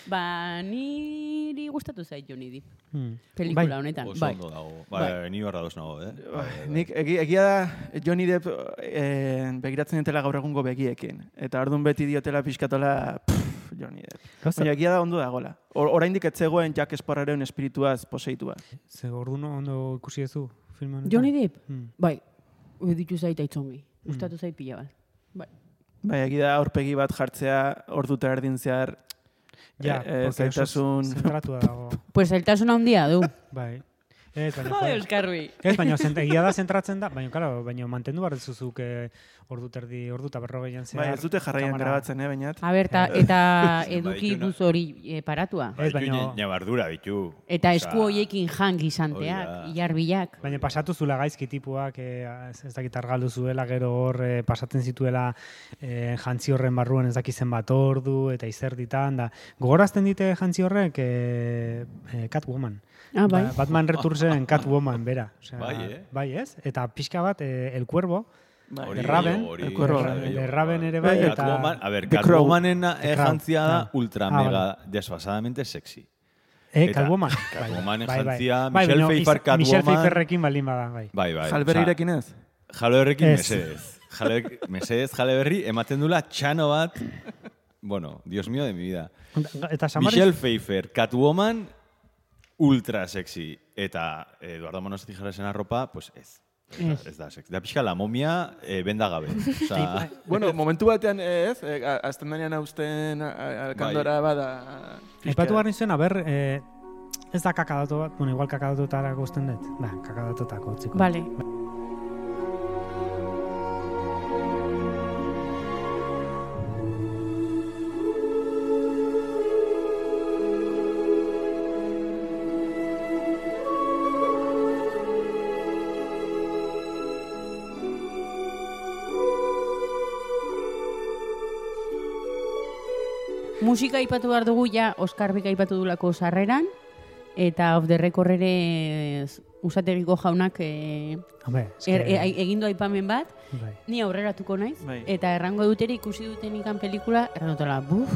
B: Ba, niri gustatu zait Johnny Depp.
D: hmm.
B: Pelikula
D: Bai.
B: honetan.
A: Oso
B: Bai.
A: ondo dago.
B: Bai.
A: Bai, ni barra dos nago, eh? Bai,
E: Nik egi, egia da Johnny Depp eh, begiratzen dutela gaur egungo begiekin. Eta ordun beti diotela pixkatola pff, Johnny Depp.
D: Gauza-
E: Baina egia da ondo dagola. Or, oraindik ez zegoen Jack Sparrowren espirituaz poseitua.
D: Ze orduan ondo ikusi duzu film honetan?
B: Johnny Depp?
D: Hmm.
B: Bai. Ditu zait aitzongi. Gustatu zait pila bat. Bai.
E: Bai, egia da aurpegi bat jartzea orduta erdin zehar
D: Ja,
E: eh, eh,
D: oso
E: zailtasun-
D: zentratua dago.
B: Pues zailtasuna handia du.
D: Bai. Ez, baina,
B: Jode,
D: jo,
B: Euskarri.
D: ez, baina zent, egia da zentratzen da, baina, claro, baina mantendu behar duzuzuk eh, ordu terdi, ordu eta berrogeian zehar.
E: Bai, ez dute jarraian grabatzen, eh, bainat.
B: A ber, ta, eta (laughs) eduki
A: Bai,
B: buz hori eh, paratua.
D: Ez, baina-
A: Ñabardura bitu.
B: Eta esku hoiekin jan gizanteak, ilarbilak.
D: Baina pasatu zula gaizki tipuak, eh, ez, ez dakit argaldu zuela, gero hor eh, pasatzen zituela eh, jantzi horren barruan ez dakizen bat ordu, eta izerditan, da. Gogorazten dite jantzi horrek eh, eh, Catwoman.
B: Ah, bai.
D: Ba- Batman Retursen (laughs) Catwoman, bera. Osea,
A: Bai, eh?
D: Bai, ez? Eta pixka bat, eh, El Cuervo,
E: Bai.
D: De Raven,
A: hori
E: el cuervo, de
A: gehiago,
D: Raven ere bai, eta...
A: Catwoman, a ver,
E: The.
A: Catwomanen
D: The Crow,
A: jantzia da ultra
D: Ah,
A: mega desfasadamente sexy.
D: Eh,
A: Eta
D: Catwoman.
A: Catwomanen
D: Bai, bai, bai.
A: jantzia,
D: Bai,
A: Michelle Pfeiffer
D: iz- Michelle
A: Catwoman.
D: Pfeifferrekin baldin bada, bai.
A: Bai, bai.
E: Jalberrirekin ez?
A: Jalo berrikin
D: Ez.
A: mesedez. Jale, mesedez, jale berri, ematen dula txano bat, bueno, dios mío de mi vida.
D: Eta Samariz...
A: Michelle Pfeiffer, Catwoman, ultra sexy. Eta Eduardo Manos Tijeresen arropa, pues ez.
B: Ez.
A: Ez da sexy. Da pixka la momia eh, benda gabe. Osa, (laughs) (laughs)
E: Bueno, momentu batean eh, ez, eh, a- azten denean hausten alkandora bada...
D: Aipatu behar nizuen, aber, eh, ez da kakadatu bat, bueno, igual kakadatuetara guzten dut. Da, kakadatuetako utziko.
B: Vale. Musika aipatu behar dugu ja Oskarbik aipatu dulako sarreran eta off the record ere usategiko jaunak eh,
D: Hombre, eske,
B: er, e, egin du aipamen bat,
D: bai.
B: ni aurreratuko naiz,
E: Bai.
B: eta errango duteri ikusi duten ikan pelikula, errandotela, buf,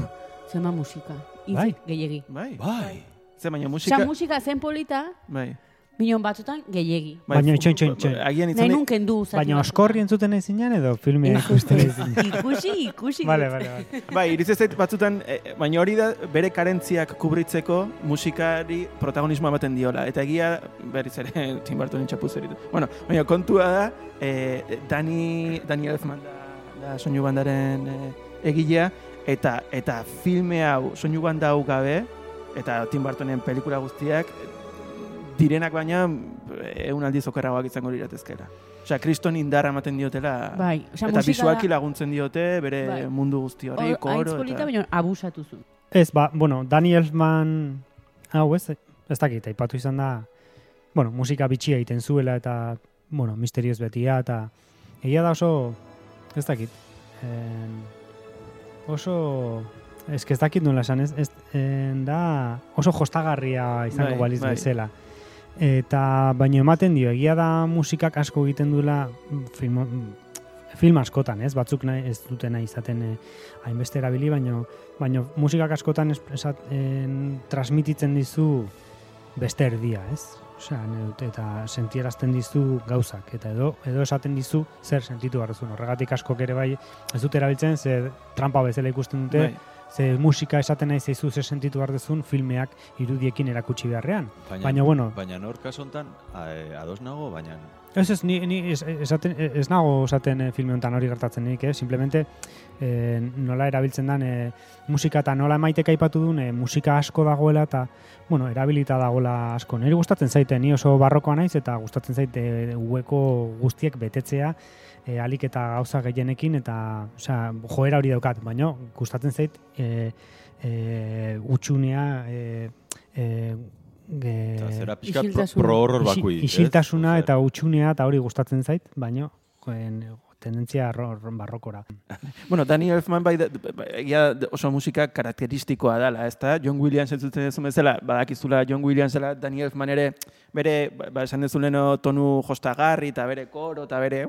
B: zema musika. Izi,
D: Bai.
B: gehiegi.
E: Bai.
A: bai.
E: Ze, baina
B: Musika,
E: musika...
B: musika zen polita,
E: Bai.
B: Minon batzutan gehiegi.
E: Bai,
D: Baina itxoin, itxoin, itxoin.
E: Agian
B: Nahi
E: izan...
B: nunken du.
D: Baina oskorri entzuten nahi zinen edo filmea ikusten nahi zinen.
B: ikusi, ikusi.
D: Vale, vale, vale.
E: Bai, iriz zait batzutan, eh, baina hori da bere karentziak kubritzeko musikari protagonismoa ematen diola. Eta egia, berriz ere, (laughs) Tim Burtonen txapuz eritu. Bueno, baina kontua da, eh, Dani, Dani Elfman da, da soinu bandaren eh, egilea, eta eta filme hau, soinu banda hau gabe, eta Tim Burtonen pelikula guztiak, direnak baina egun aldiz okerragoak izango liratezkera. Osea, kriston indarra ematen diotela,
B: Bai, osea,
E: eta
B: musika
E: bisualki laguntzen diote bere
B: Bai.
E: mundu guzti horri,
B: Hor, haintz
E: koro,
B: polita,
E: eta...
B: baina abusatu zu.
D: Ez, ba, bueno, Danny Elfman, hau ez, ez dakit, aipatu izan da, bueno, musika bitxia egiten zuela eta, bueno, misterioz betia, eta egia da oso, ez dakit, en, oso, ez que ez dakit nola esan, ez, ez en, da oso jostagarria izango
E: Bai,
D: baliz
E: bai.
D: bezala. Eta, baino ematen dio, egia da musikak asko egiten duela film, film askotan, ez? Batzuk nahi, ez dute nahi izaten eh, hainbeste erabili, baino, baino musikak askotan es, esat, en, transmititzen dizu beste erdia, ez? Osea, eta sentierazten dizu gauzak, eta edo, edo esaten dizu zer sentitu behar duzun. Horregatik askok ere bai, ez dute erabiltzen, ze trampa bezala ikusten dute,
E: Bai.
D: Ze musika esaten nahi zaizu zer sentitu behar duzun filmeak irudiekin erakutsi beharrean.
A: Baina,
D: Baina, bueno.
A: Baina nor kaso hontan, eh, ados nago, baina
D: Ez ez, ni, ni ez, esaten, ez nago esaten eh, filme honetan hori gertatzen nik, eh? simplemente eh, nola erabiltzen den eh, musika eta nola emaiteka aipatu duen eh, musika asko dagoela eta bueno, erabilita dagoela asko. Niri gustatzen zaite, ni oso barrokoa naiz eta gustatzen zaite ueko guztiek betetzea eh, alik eta gauza gehienekin eta osea, joera hori daukat, baina gustatzen zait eh, eh, utxunea eh, eh, Ge-
A: zera pixka pro,
B: Isiltasuna.
A: pro horror
D: Isi-
A: bakui.
D: Isiltasuna eta utxunea eta hori gustatzen zait, baino en, tendentzia ro- ro- barrokora. (laughs)
E: Bueno, Danny Elfman bai, ba- egia da- oso musika karakteristikoa dela, ez da? John Williams entzuten duzu bezala, badakizula John Williamsela, Danny Elfman ere, bere, ba, ba, esan dezuleno tonu jostagarri, eta bere koro, eta bere,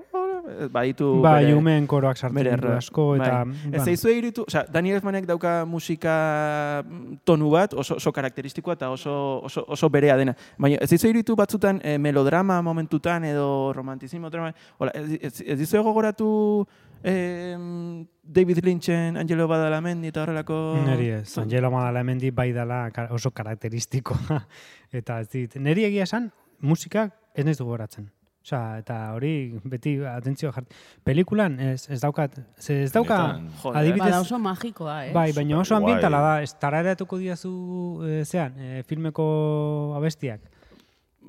E: baditu
D: Ba,
E: bere,
D: umeen koroak sartzen ditu asko eta
E: bai. Ez
D: bueno,
E: zaizu iritu, osea, Danny Elfmanek dauka musika tonu bat, oso, oso karakteristikoa eta oso, oso, oso berea dena. Baina ez zaizu iritu batzutan eh, melodrama momentutan edo romantizismo drama, hola, ez, ez, ez dizu egogoratu eh, David Lynchen, Angelo Badalamenti eta horrelako...
D: Neri ez, Angelo Madalamendi bai dela ka- oso karakteristikoa. (laughs) eta ez dit, neri egia esan, musika ez naiz gogoratzen. Osea, eta hori beti atentzio jart. Pelikulan ez, ez daukat, ze ez dauka, adibidez,
B: Bada oso magikoa, eh?
D: bai, baina oso ambientala da, ez tararatuko diazu, e, zean, e, filmeko abestiak.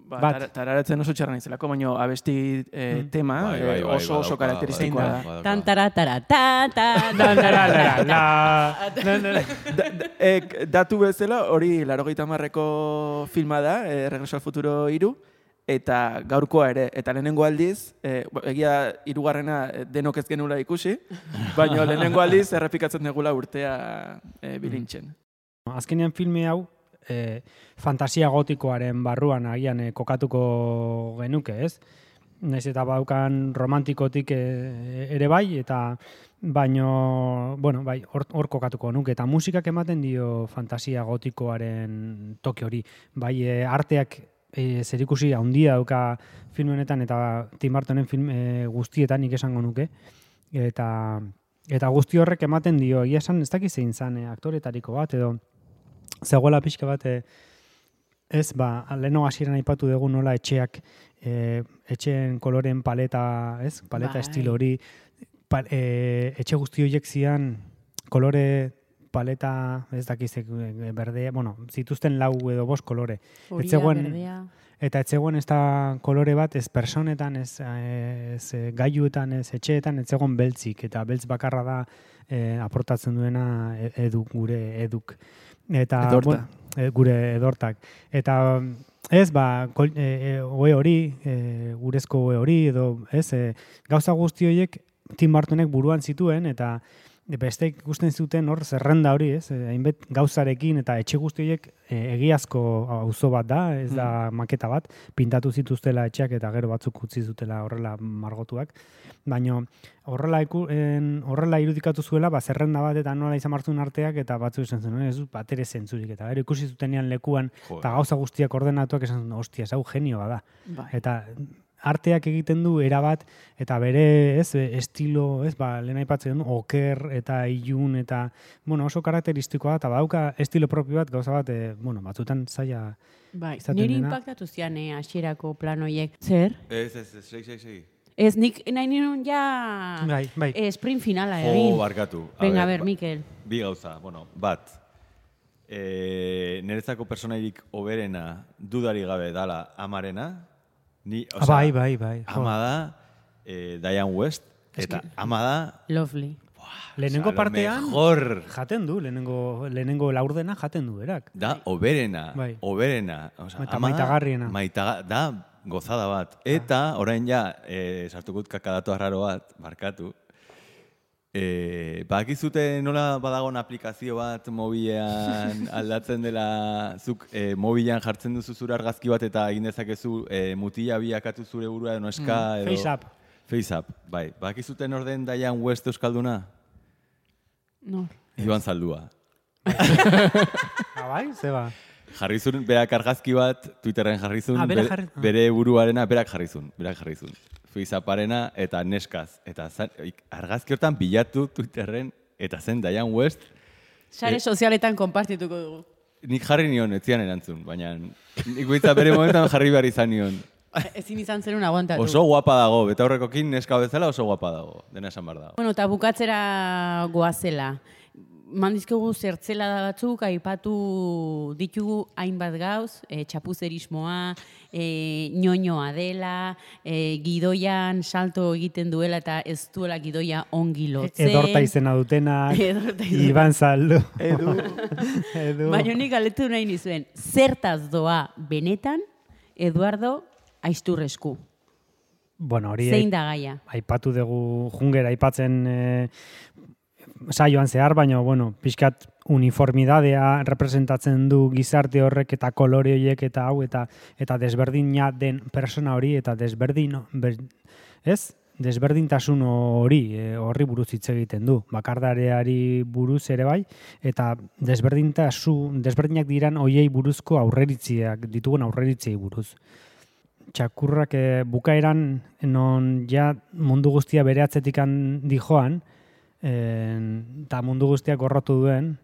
E: Ba,
D: Bat.
E: tar- tararatzen oso txarra naizelako, baina abesti eh,
D: Mm.
E: tema
A: Bai,
E: eh,
A: bai, bai,
E: oso oso
A: badauka,
E: karakteristikoa
A: badauka,
E: da.
A: badauka.
B: Tan tara tara ta ta
D: La, la, la, la,
B: ta.
D: la.
E: Da- da- eh, datu bezala, hori larogeita marreko filma da, eh, Regreso al Futuro iru, eta gaurkoa ere, eta lehenengo aldiz, bo- egia hirugarrena eh, denok ez genula ikusi, (laughs) baina lehenengo aldiz errepikatzen degula urtea eh, bilintzen.
D: Azkenean filme hau e, fantasia gotikoaren barruan agian e, kokatuko genuke, ez? Naiz eta baukan romantikotik e, ere bai, eta baino, bueno, bai, hor, hor kokatuko nuke. Eta musikak ematen dio fantasia gotikoaren toki hori. Bai, e, arteak e, zerikusi handia dauka film honetan eta Tim Burtonen film e, guztietan nik esango nuke. Eta eta guzti horrek ematen dio, egia esan ez dakiz zein zan e, aktoretariko bat edo zegoela pixka bat e, ez ba, leheno hasieran aipatu dugu nola etxeak e, etxeen koloren paleta, ez? Paleta
B: Bai.
D: estilo hori pa, e, etxe guzti horiek zian kolore paleta, ez dakiz e, berde, bueno, zituzten lau edo bost kolore.
B: Horia,
D: zegoen-
B: berdea.
D: Eta ez zegoen ez da kolore bat, ez personetan, ez, eh, ez eh, gailuetan, ez etxeetan, ez zegoen beltzik. Eta beltz bakarra da eh, aportatzen duena e- edu, gure eduk. Eta,
E: Edorta.
D: e, gure edortak. Eta ez, ba, kol, e, e, oe hori, e, gurezko oe hori, edo, ez, e, gauza guzti horiek Tim Burtonek buruan zituen, eta besteek ikusten zuten hor zerrenda hori, ez, e, hainbet gauzarekin eta etxe guzti horiek e, egiazko auzo bat da, ez da maketa bat, pintatu zituztela etxeak eta gero batzuk utzi zutela horrela margotuak. Baina horrela, iku, en, horrela irudikatu zuela, ba, zerrenda bat eta nola izan martzun arteak eta batzu esan zen, ez dut bat ere zentzurik. Eta gero ikusi zutenean lekuan eta gauza guztiak ordenatuak esan zuen, ostia, ez hau genioa da.
B: Bai.
D: Eta arteak egiten du erabat eta bere, ez, estilo, ez, ba, lehen aipatzen du, oker eta ilun eta, bueno, oso karakteristikoa da, eta badauka estilo propio bat, gauza bat, e, bueno, batzutan zaila,
B: Bai,
D: izaten
B: niri
D: dena.
B: impactatu zian, eh, hasierako planoiek. Zer?
A: Ez, ez, ez, segi, segi, segi.
B: Ez, nik nahi nuen ja
D: bai, bai,
B: eh, sprint finala egin.
A: barkatu.
B: Venga, a ber,
A: ba-
B: Mikel.
A: Bi gauza, bueno, bat. E, nerezako personairik oberena dudari gabe dala amarena. Ni,
D: Ah, bai, bai, bai, jo.
A: Ama da e, Diane West, eta ama da...
B: Lovely.
D: lehenengo
A: osea, lo
D: partean,
A: Mejor.
D: jaten du, lehenengo, lehenengo laurdena jaten du, berak.
A: Da, oberena,
D: Bai.
A: oberena. Osea,
D: Eta
A: ama da
D: maitagarriena.
A: Maitaga, da, gozada bat. Eta, orain ja, e, sartukut kakadatu arraro bat, markatu. E, bakizute nola badagon aplikazio bat mobilean (laughs) aldatzen dela, zuk e, mobilean jartzen duzu zure argazki bat eta egin dezakezu e, mutila biakatu zure burua edo neska edo...
D: Face up.
A: Face up, bai. Bakizuten orden Diane West Euskalduna?
B: No.
A: Iban Zaldua. (laughs) (laughs)
D: Ah, bai, zeba.
A: Jarri zuen berak argazki bat, Twitterren jarri zuen,
D: Ah,
A: bere,
D: jarri-
A: bere buruarena berak jarri zuen, berak jarri zuen. Faceaparena eta neskaz. Eta zan, argazki hortan bilatu Twitterren, eta zen Diane West,
B: Sare sozialetan konpartituko dugu.
A: nik jarri nion, ez zian erantzun, baina nik bere momentan jarri behar izan nion.
B: Ezin izan zenun aguantatu.
A: Oso guapa dago, betaurrekokin neska bezala oso guapa dago, dena esan behar dago.
B: Bueno, eta bukatzera goazela. Mandizkogu zertzela da batzuk, aipatu ditugu hainbat gauz, e, txapuzerismoa, e, ñoñoa dela, e, gidoian salto egiten duela eta ez duela gidoia ongi lotzen.
D: Edorta izena dutenak, (laughs)
B: Edorta izena.
D: Iban Saldu.
E: Edu. (laughs)
D: Edu.
B: Baina nik galetu nahi nizuen, zertaz doa benetan Eduardo Aizturresku.
D: Bueno, hori
B: Zein da gaia?
D: aipatu dugu jungera aipatzen e, saioan zehar, baina, bueno, pixkat uniformidadea representatzen du gizarte horrek eta kolore horiek eta hau, eta eta desberdina den persona hori, eta desberdin, ber, ez? Desberdintasun hori, e, horri buruz hitz egiten du. Bakardareari buruz ere bai, eta desberdintasun, desberdinak diran hoiei buruzko aurreritziak, ditugun aurreritziei buruz txakurrak e, bukaeran non ja mundu guztia bere atzetik dijoan, eta mundu guztia gorrotu duen,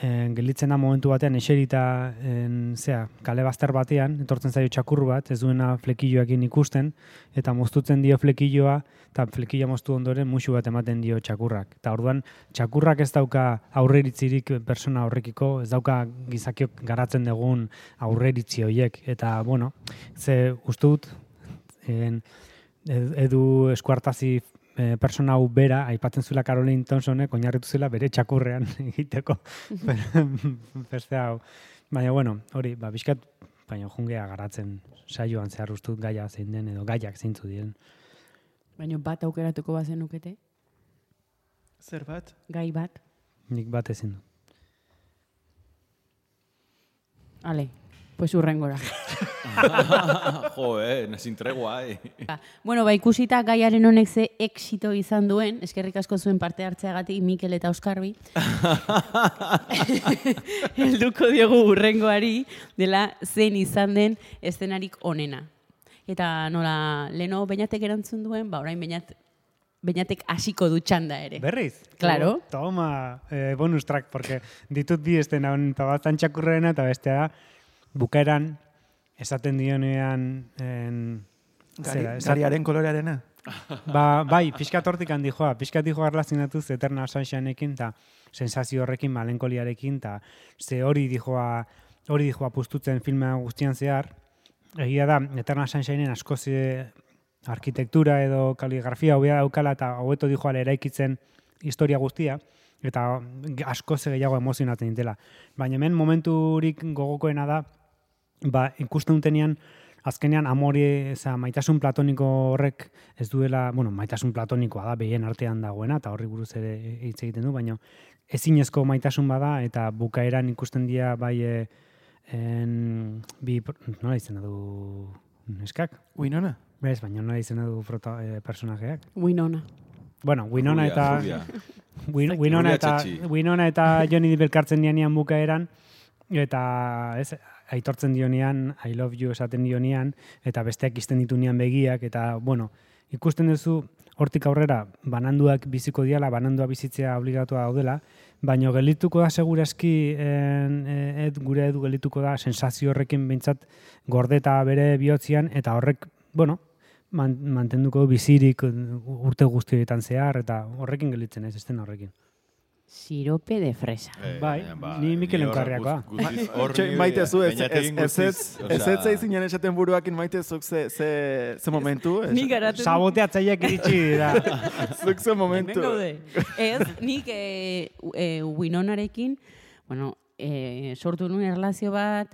D: en, gelditzen da momentu batean eserita en, zea, kale bazter batean, etortzen zaio txakur bat, ez duena flekilloekin ikusten, eta moztutzen dio flekilloa, eta flekilloa moztu ondoren musu bat ematen dio txakurrak. Eta orduan, txakurrak ez dauka aurreritzirik persona horrekiko, ez dauka gizakiok garatzen dugun aurreritzi horiek. Eta, bueno, ze uste dut, en, ed- edu eskuartazi e, persona hau bera, aipatzen zuela Caroline Thompsonek, oinarritu zela bere txakurrean (laughs) egiteko (laughs) beste hau. Baina, bueno, hori, ba, bizkat, baina jungea garatzen saioan zehar uste dut gaia zein den, edo gaiak zeintzu diren.
B: Baina bat aukeratuko bazen nukete,
E: Zer bat?
B: gai bat.
D: Nik bat ezin dut.
B: Ale, pues urrengora. (laughs)
A: jo, eh, sin tregua, eh.
B: Bueno, ba, ikusita gaiaren honek ze exito izan duen, eskerrik asko zuen parte hartzeagatik Mikel eta Oskarbi. (laughs) Helduko diogu urrengoari dela zein izan den eszenarik onena. Eta nola, leno beñatek erantzun duen, ba, orain beñat, beñatek hasiko du txanda ere.
D: Berriz?
B: Claro.
D: Toma, eh, bonus track, porque ditut bi estena honen, eta bat txakurrena, eta bestea da, bukaeran, esaten dionean, en,
E: Gari,
D: zera, esaten-
E: gariaren kolorearena?
D: Ba, bai, pixkat hortik handi joa, pixkat dijo arlazinatuz Eternal Sunshineekin, eta sensazio horrekin, malenkoliarekin, eta ze hori dijoa, hori dijoa pustutzen filma guztian zehar, egia da, Eternal Sunshineen asko ze arkitektura edo kaligrafia hobea daukala, eta hobeto dijoa eraikitzen historia guztia, eta asko ze gehiago emozionatzen dintela. Baina hemen momenturik gogokoena da, ba, ikusten dutenean, azkenean amori, eza, maitasun platoniko horrek ez duela, bueno, maitasun platonikoa da, behien artean dagoena, eta horri buruz ere hitz egiten du, baina ezinezko maitasun bada, eta bukaeran ikusten dira bai e, en, bi, nola izena du neskak?
E: Winona?
D: Bez, baina nola izena du prota, e, personajeak?
B: Winona.
D: Bueno, Winona eta... (laughs) Win, Winona
A: Rubia
D: eta. Winona eta Johnny Depp elkartzen dianean bukaeran eta ez aitortzen dionean I love you esaten dionean eta besteak izten ditunean begiak eta bueno, ikusten duzu hortik aurrera bananduak biziko diala, banandua bizitzea obligatua daudela, baino gelituko da segurazki en, e, ed, gure edu gelituko da sensazio horrekin behintzat gordeta bere bihotzian eta horrek, bueno, man, mantenduko du bizirik urte guztietan zehar eta horrekin gelitzen ez, esten horrekin.
B: Sirope de fresa.
A: Eh,
D: Bai,
A: baina,
D: ni Mikel
A: ni
D: Enkarriakoa.
A: ni- (laughs)
E: maite zu, ez ez ez ez ez ez esaten buruakin maite zuk ze, ze, ze momentu. ez?
B: Nik garatzen
D: Saboteatzaileak iritsi dira. (laughs)
E: Zuk ze momentu.
B: Ez, nik e, e, Winonarekin, bueno, e, sortu nuen erlazio bat,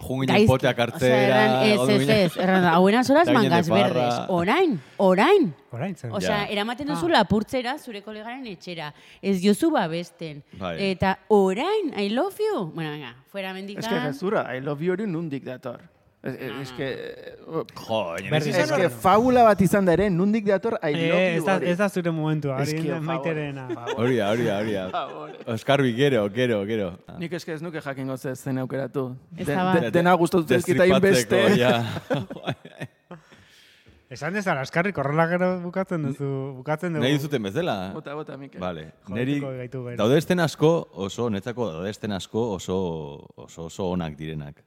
A: Junginen
B: gaizki.
A: poteak hartzera.
B: ez, ez, ez,
A: Eta ginen
B: mangas verdes. Orain, orain.
D: Orain zen.
B: Osea,
A: Ja.
B: eramaten
D: Ah.
B: duzu lapurtzera zure kolegaren etxera. Ez diozu babesten.
A: Bai.
B: Eta orain, I love you. Bueno, venga, fuera mendikan.
E: Ez que gezurra, I love you hori nundik dator. Ez es que...
A: Jo,
D: Berriz
A: ez
E: Ez que fabula bat izan da ere, nundik dator I love
D: Eh,
E: you
D: ez, da,
E: hori.
D: ez da zure momentua, hori
E: Eske,
D: da maiterena.
A: Hori da, hori da, hori da. Oskarbi, gero, gero, gero.
E: Nik eske ez nuke jakingo ze zen aukeratu. Dena gustatu
A: Destripatzeko,
E: inbeste. (laughs)
D: Esan ez askarrik horrela gero bukatzen duzu, bukatzen dugu.
A: Nahi duzuten bezala?
E: Bota, bota, Mikel.
A: Vale, neri daude esten asko oso, netzako daude esten asko oso, oso, oso onak direnak.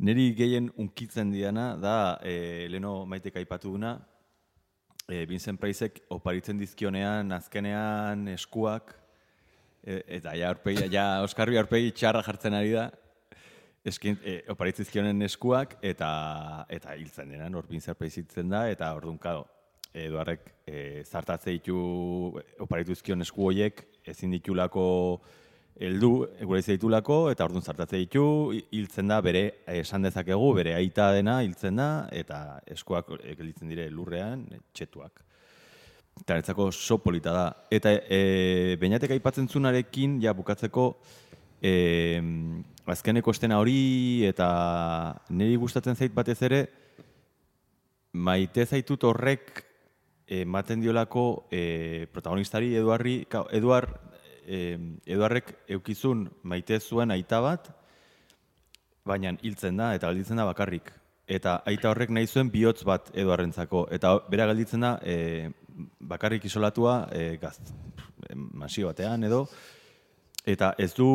A: Niri gehien unkitzen diana da, e, leno maitek aipatu duna, e, Vincent Priceek oparitzen dizkionean, azkenean eskuak, e, eta ja, aurpegi, ja Oskarbi aurpegi txarra jartzen ari da, eskin, e, oparitzen dizkionen eskuak, eta eta hiltzen dena, hor Vincent hiltzen da, eta orduan, kado, Eduarrek e, zartatze ditu oparitu dizkion esku horiek, ezin ditulako heldu gure ditulako eta orduan zartatze ditu hi- hiltzen da bere esan dezakegu bere aita dena hiltzen da eta eskuak gelditzen dire lurrean txetuak. Eta niretzako oso polita da. Eta e, beinatek aipatzen zunarekin, ja bukatzeko, e, azkeneko estena hori eta niri gustatzen zait batez ere, maite zaitut horrek ematen diolako e, protagonistari Eduarri, ka, Eduar, e, Eduarrek eukizun maite zuen aita bat, baina hiltzen da eta galditzen da bakarrik. Eta aita horrek nahi zuen bihotz bat Eduarrentzako. Eta bera galditzen da e, bakarrik isolatua e, gaz, masio batean edo. Eta ez du,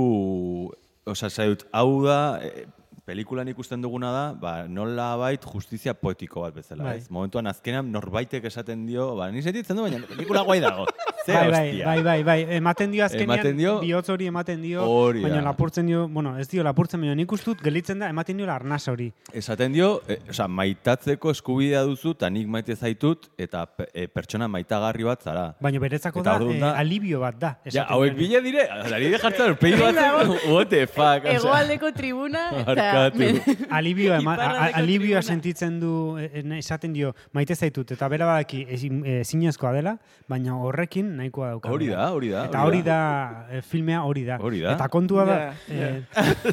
A: osa, zaiut, hau da, e, pelikulan ikusten duguna da, ba, nola bait justizia poetiko bat bezala,
D: Bai.
A: ez? Momentuan azkenean norbaitek esaten dio, ba, ni sentitzen du, baina pelikula guai dago. (laughs) Ze
D: Bai, bai, bai, bai, bai, ematen dio azkenean,
A: Ematen dio-
D: bihotz hori ematen dio,
A: Hori
D: baina lapurtzen dio, bueno, ez dio lapurtzen, baina nik ustut gelitzen da, ematen dio arnaz hori.
A: Esaten dio, e, osea, maitatzeko eskubidea duzu, eta nik maite zaitut, eta e, pertsona maitagarri bat zara.
D: Baina beretzako da,
A: da-
D: alibio bat da.
A: Ja, hauek bile dire, ari de jartzen aurpegi bat, what the fuck.
B: Egoaldeko tribuna (laughs) eta...
D: Alibioa, ema, alibioa sentitzen du, e, e, esaten dio, maite zaitut, eta bera badaki e, zinezkoa dela, baina horrekin nahikoa dauka.
A: Hori da, hori da.
D: Eta hori da, e, filmea hori da.
A: Hori da.
D: Eta kontua da, eh,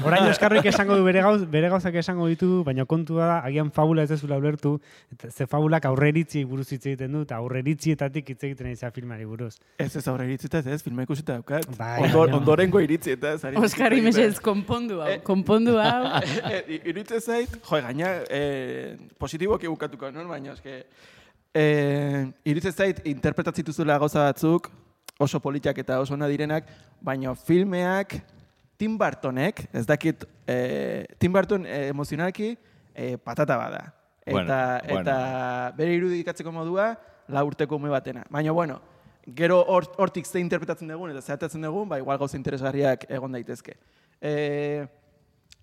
D: orain Oskarrik esango du bere, gauz, bere gauzak esango ditu, baina kontua da, agian fabula ez dezula ulertu, eta ze fabulak aurreritzi buruz hitz egiten du, eta aurreritzietatik hitz egiten izan filmari buruz.
E: Ez ez aurre iritzita, ez, filma ikusita daukat.
D: Bai,
E: Ondor, ondorengo iritzi eta ez.
B: Oskarri mesez, konpondu hau, konpondu hau.
E: Eh, (laughs) Iritze zait, jo, gaina, eh, positiboki bukatuko, non? Baina, eske, eh, iritze zait, interpretatzituzula gauza batzuk, oso politiak eta oso ona direnak, baina filmeak Tim Burtonek, ez dakit, eh, Tim Burton eh, emozionalki eh, patata bada. Eta,
A: Bueno, bueno.
E: eta bere irudikatzeko modua, la urteko ume batena. Baina, bueno, gero hor- hortik ze interpretatzen dugun eta zehatatzen dugun, ba, igual gauza interesgarriak egon daitezke. Eh,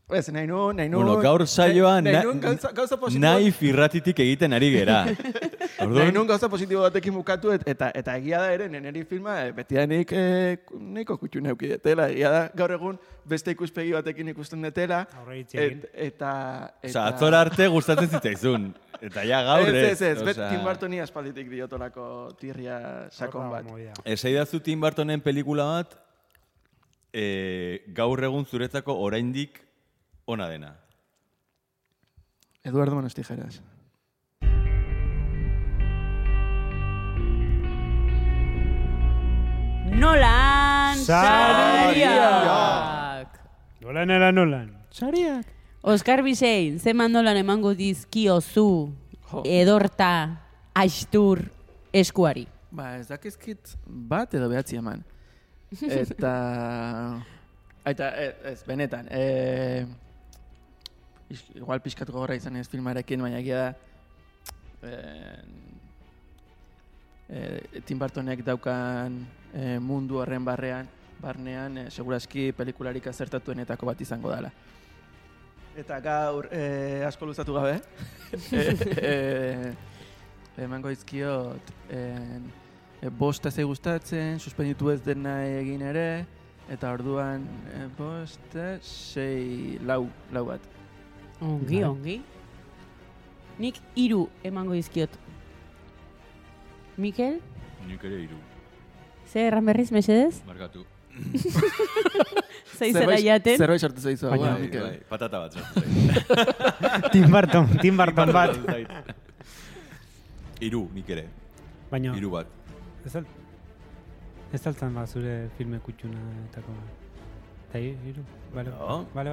E: Ez, nahi nuen, nahi nuen...
A: Bueno, gaur saioa
E: nahi,
A: na-
E: nahi nuen gauza, gauza positibo,
A: nahi firratitik egiten ari gera. (laughs)
E: nahi nuen gauza positibo batekin bukatu, et, eta, eta egia da ere, neneri filma, eh, beti da nik eh, nahiko kutxu neuki detela. Egia da, gaur egun beste ikuspegi batekin ikusten detela. Et, eta, eta...
A: Osa, atzora arte gustatzen zitzaizun. Eta ja gaur
E: ez, ez, ez, bet, Tim Burtoni aspalditik diotolako tirria sakon bat.
D: movida.
A: Esaidazu Tim Burtonen pelikula bat, e, gaur egun zuretzako oraindik ona dena.
E: Eduardo Manos Tijeras.
B: Nolan
D: Sariak. Nolan era Nolan.
E: Sariak.
B: Oskar Bisein, zeman nolan emango dizkiozu
E: Jo.
B: edorta astur eskuari.
E: Ba, ez dakizkit bat edo behatzi eman. (laughs) Eta... Eta, ez, benetan. E, is- igual pixkat gogorra izan ez filmarekin, baina egia da... E, e, Tim Burtonek daukan e, mundu horren barrean, barnean, e, seguraski pelikularik azertatuenetako bat izango dela. Eta gaur e, asko luzatu gabe, e, (laughs) e, emango izkiot en, e, bost ez gustatzen, suspenditu ez dena egin ere, eta orduan e, bost, eh, sei, lau, lau bat.
B: Ongi,
D: Bai.
B: ongi. Nik hiru emango dizkiot. Mikel,
A: Nik ere hiru.
B: ze erran berriz, mesedez?
A: Markatu. (laughs)
B: Zeizera jaten?
E: Zerbait sartu zaizu,
D: Baina-
E: Baina,
A: Bai, bai, patata bat zait. (laughs)
D: Tim Burton, Tim Burton bat.
A: Hiru, nik ere.
D: Baina,
A: Hiru bat.
D: ez al... Ez altzan ba zure filme kutxuna etako. Eta hiru, bale,
A: No.
D: bale,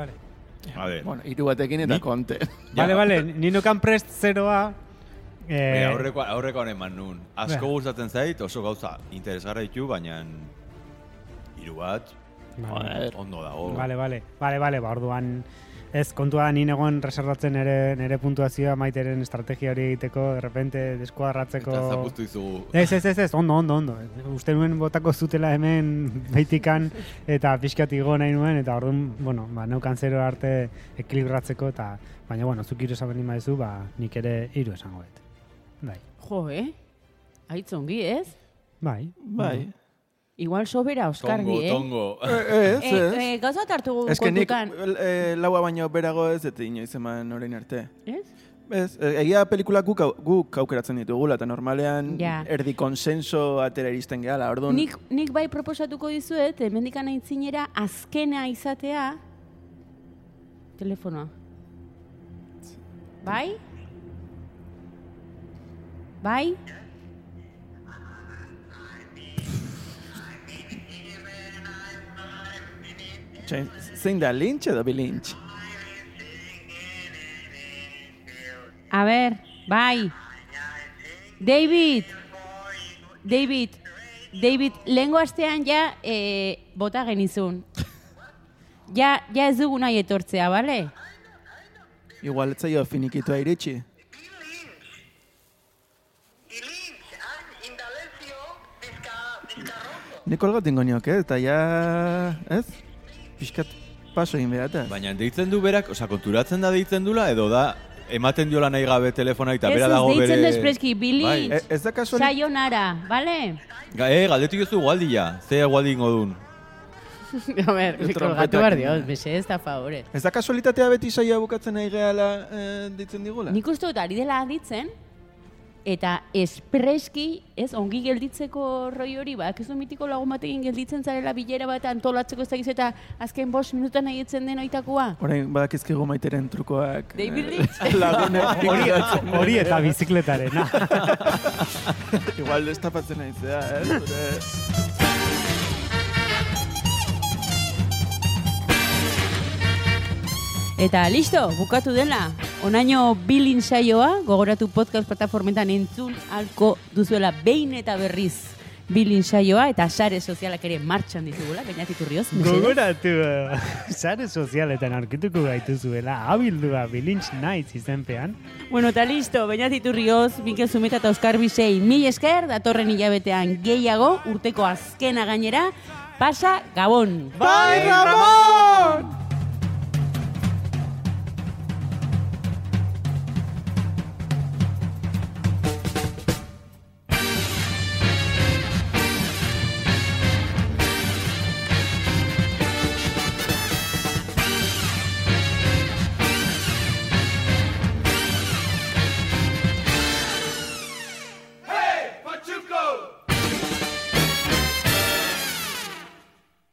A: A ver,
E: Bueno, hiru batekin eta
A: Nik-
E: konte.
D: Bale, bale, ni nokan prest zeroa.
A: eh,
D: Eh,
A: aurreko, aurreko eman nun. Asko
D: Bea.
A: gustatzen zait, oso gauza interesgarra ditu, baina hiru bat,
D: Vale,
A: Ondo dago.
D: vale, vale, vale, vale, ba, orduan, ez, kontua ni negoen reservatzen nere, nere puntuazioa maiteren estrategia hori egiteko, de repente, deskuadratzeko...
A: Eta zapuztu izugu.
D: Ez, ez, ez, ez, ondo, ondo, ondo. Uste nuen botako zutela hemen beitikan eta pixkat igo nahi nuen, eta orduan, bueno, ba, neukan zero arte ekilibratzeko, eta, baina, bueno, zuk hiru esan berdin badezu, ba, nik ere hiru esango dut. Bai,
B: Jo, eh? Aitz ongi, ez?
D: bai.
E: Bai.
B: Igual sobera Oskarbi,
A: Tongo, (laughs)
B: eh?
A: tongo.
E: Ez,
B: Eh,
E: ez.
B: eh, gauza bat hartu
E: Ez que nik eh, laua baino berago ez, eta inoiz eman orain arte.
B: Ez?
E: Ez, eh, egia pelikula guk, guk aukeratzen ditugula, eta normalean
B: Ja.
E: erdi konsenso atera iristen gehala, orduan...
B: Nik, nik bai proposatuko dizuet, hemendikan aintzinera azkena izatea telefonoa. Bai? Bai?
E: Txain, zein da, lintx edo bilintx?
B: A ber, bai. David! David! David, lehengo astean ja eh, bota genizun. (laughs) Ja, ja ez dugu nahi etortzea, bale?
E: Igual ez zaio finikitua iritsi. Nik olgatin goniok, eh? Eta ja... Ez? Piskat paso egin behata.
A: Baina deitzen du berak, osea, konturatzen da deitzen dula, edo da ematen diola nahi gabe telefona eta
B: Ez
A: bera
B: ez
A: dago bere...
B: deitzen despreski, Billy.
A: Bai.
E: E, ez da kasuali...
B: Sayonara, bale?
A: Ga, e, galdetu jozu gualdia, ze gualdi ingo dun. (laughs)
B: A ber, kolgatu behar dios, bese ez da favore.
E: Ez da kasualitatea beti saia bukatzen nahi gehala eh, ditzen digula?
B: Nik uste dut ari dela aditzen, eta espreski, ez, ongi gelditzeko roi hori, ba, ez du mitiko lagun batekin gelditzen zarela bilera bat antolatzeko ez dakiz eta azken bost minutan nahi etzen den oitakoa.
E: Orain badakizkigu maiteren trukoak.
B: David
E: eh,
B: Lynch? (laughs) (laughs)
D: Hori eta bizikletarena. (laughs)
E: Igual destapatzen naizea, eh?
B: Eta listo, bukatu dela. Onaino bilin saioa, gogoratu podcast plataformetan entzun alko duzuela behin eta berriz bilin saioa, eta sare sozialak ere martxan ditugula, bainatik urrioz.
D: Gogoratu, eh, (laughs) sare sozialetan aurkituko gaituzuela, abildua bilintz naiz izenpean.
B: Bueno, eta listo, bainatik urrioz, Mikel Zumeta eta Oskar Bisei, mil esker, datorren hilabetean gehiago, urteko azkena gainera, pasa Gabon!
E: Bai, Ramon!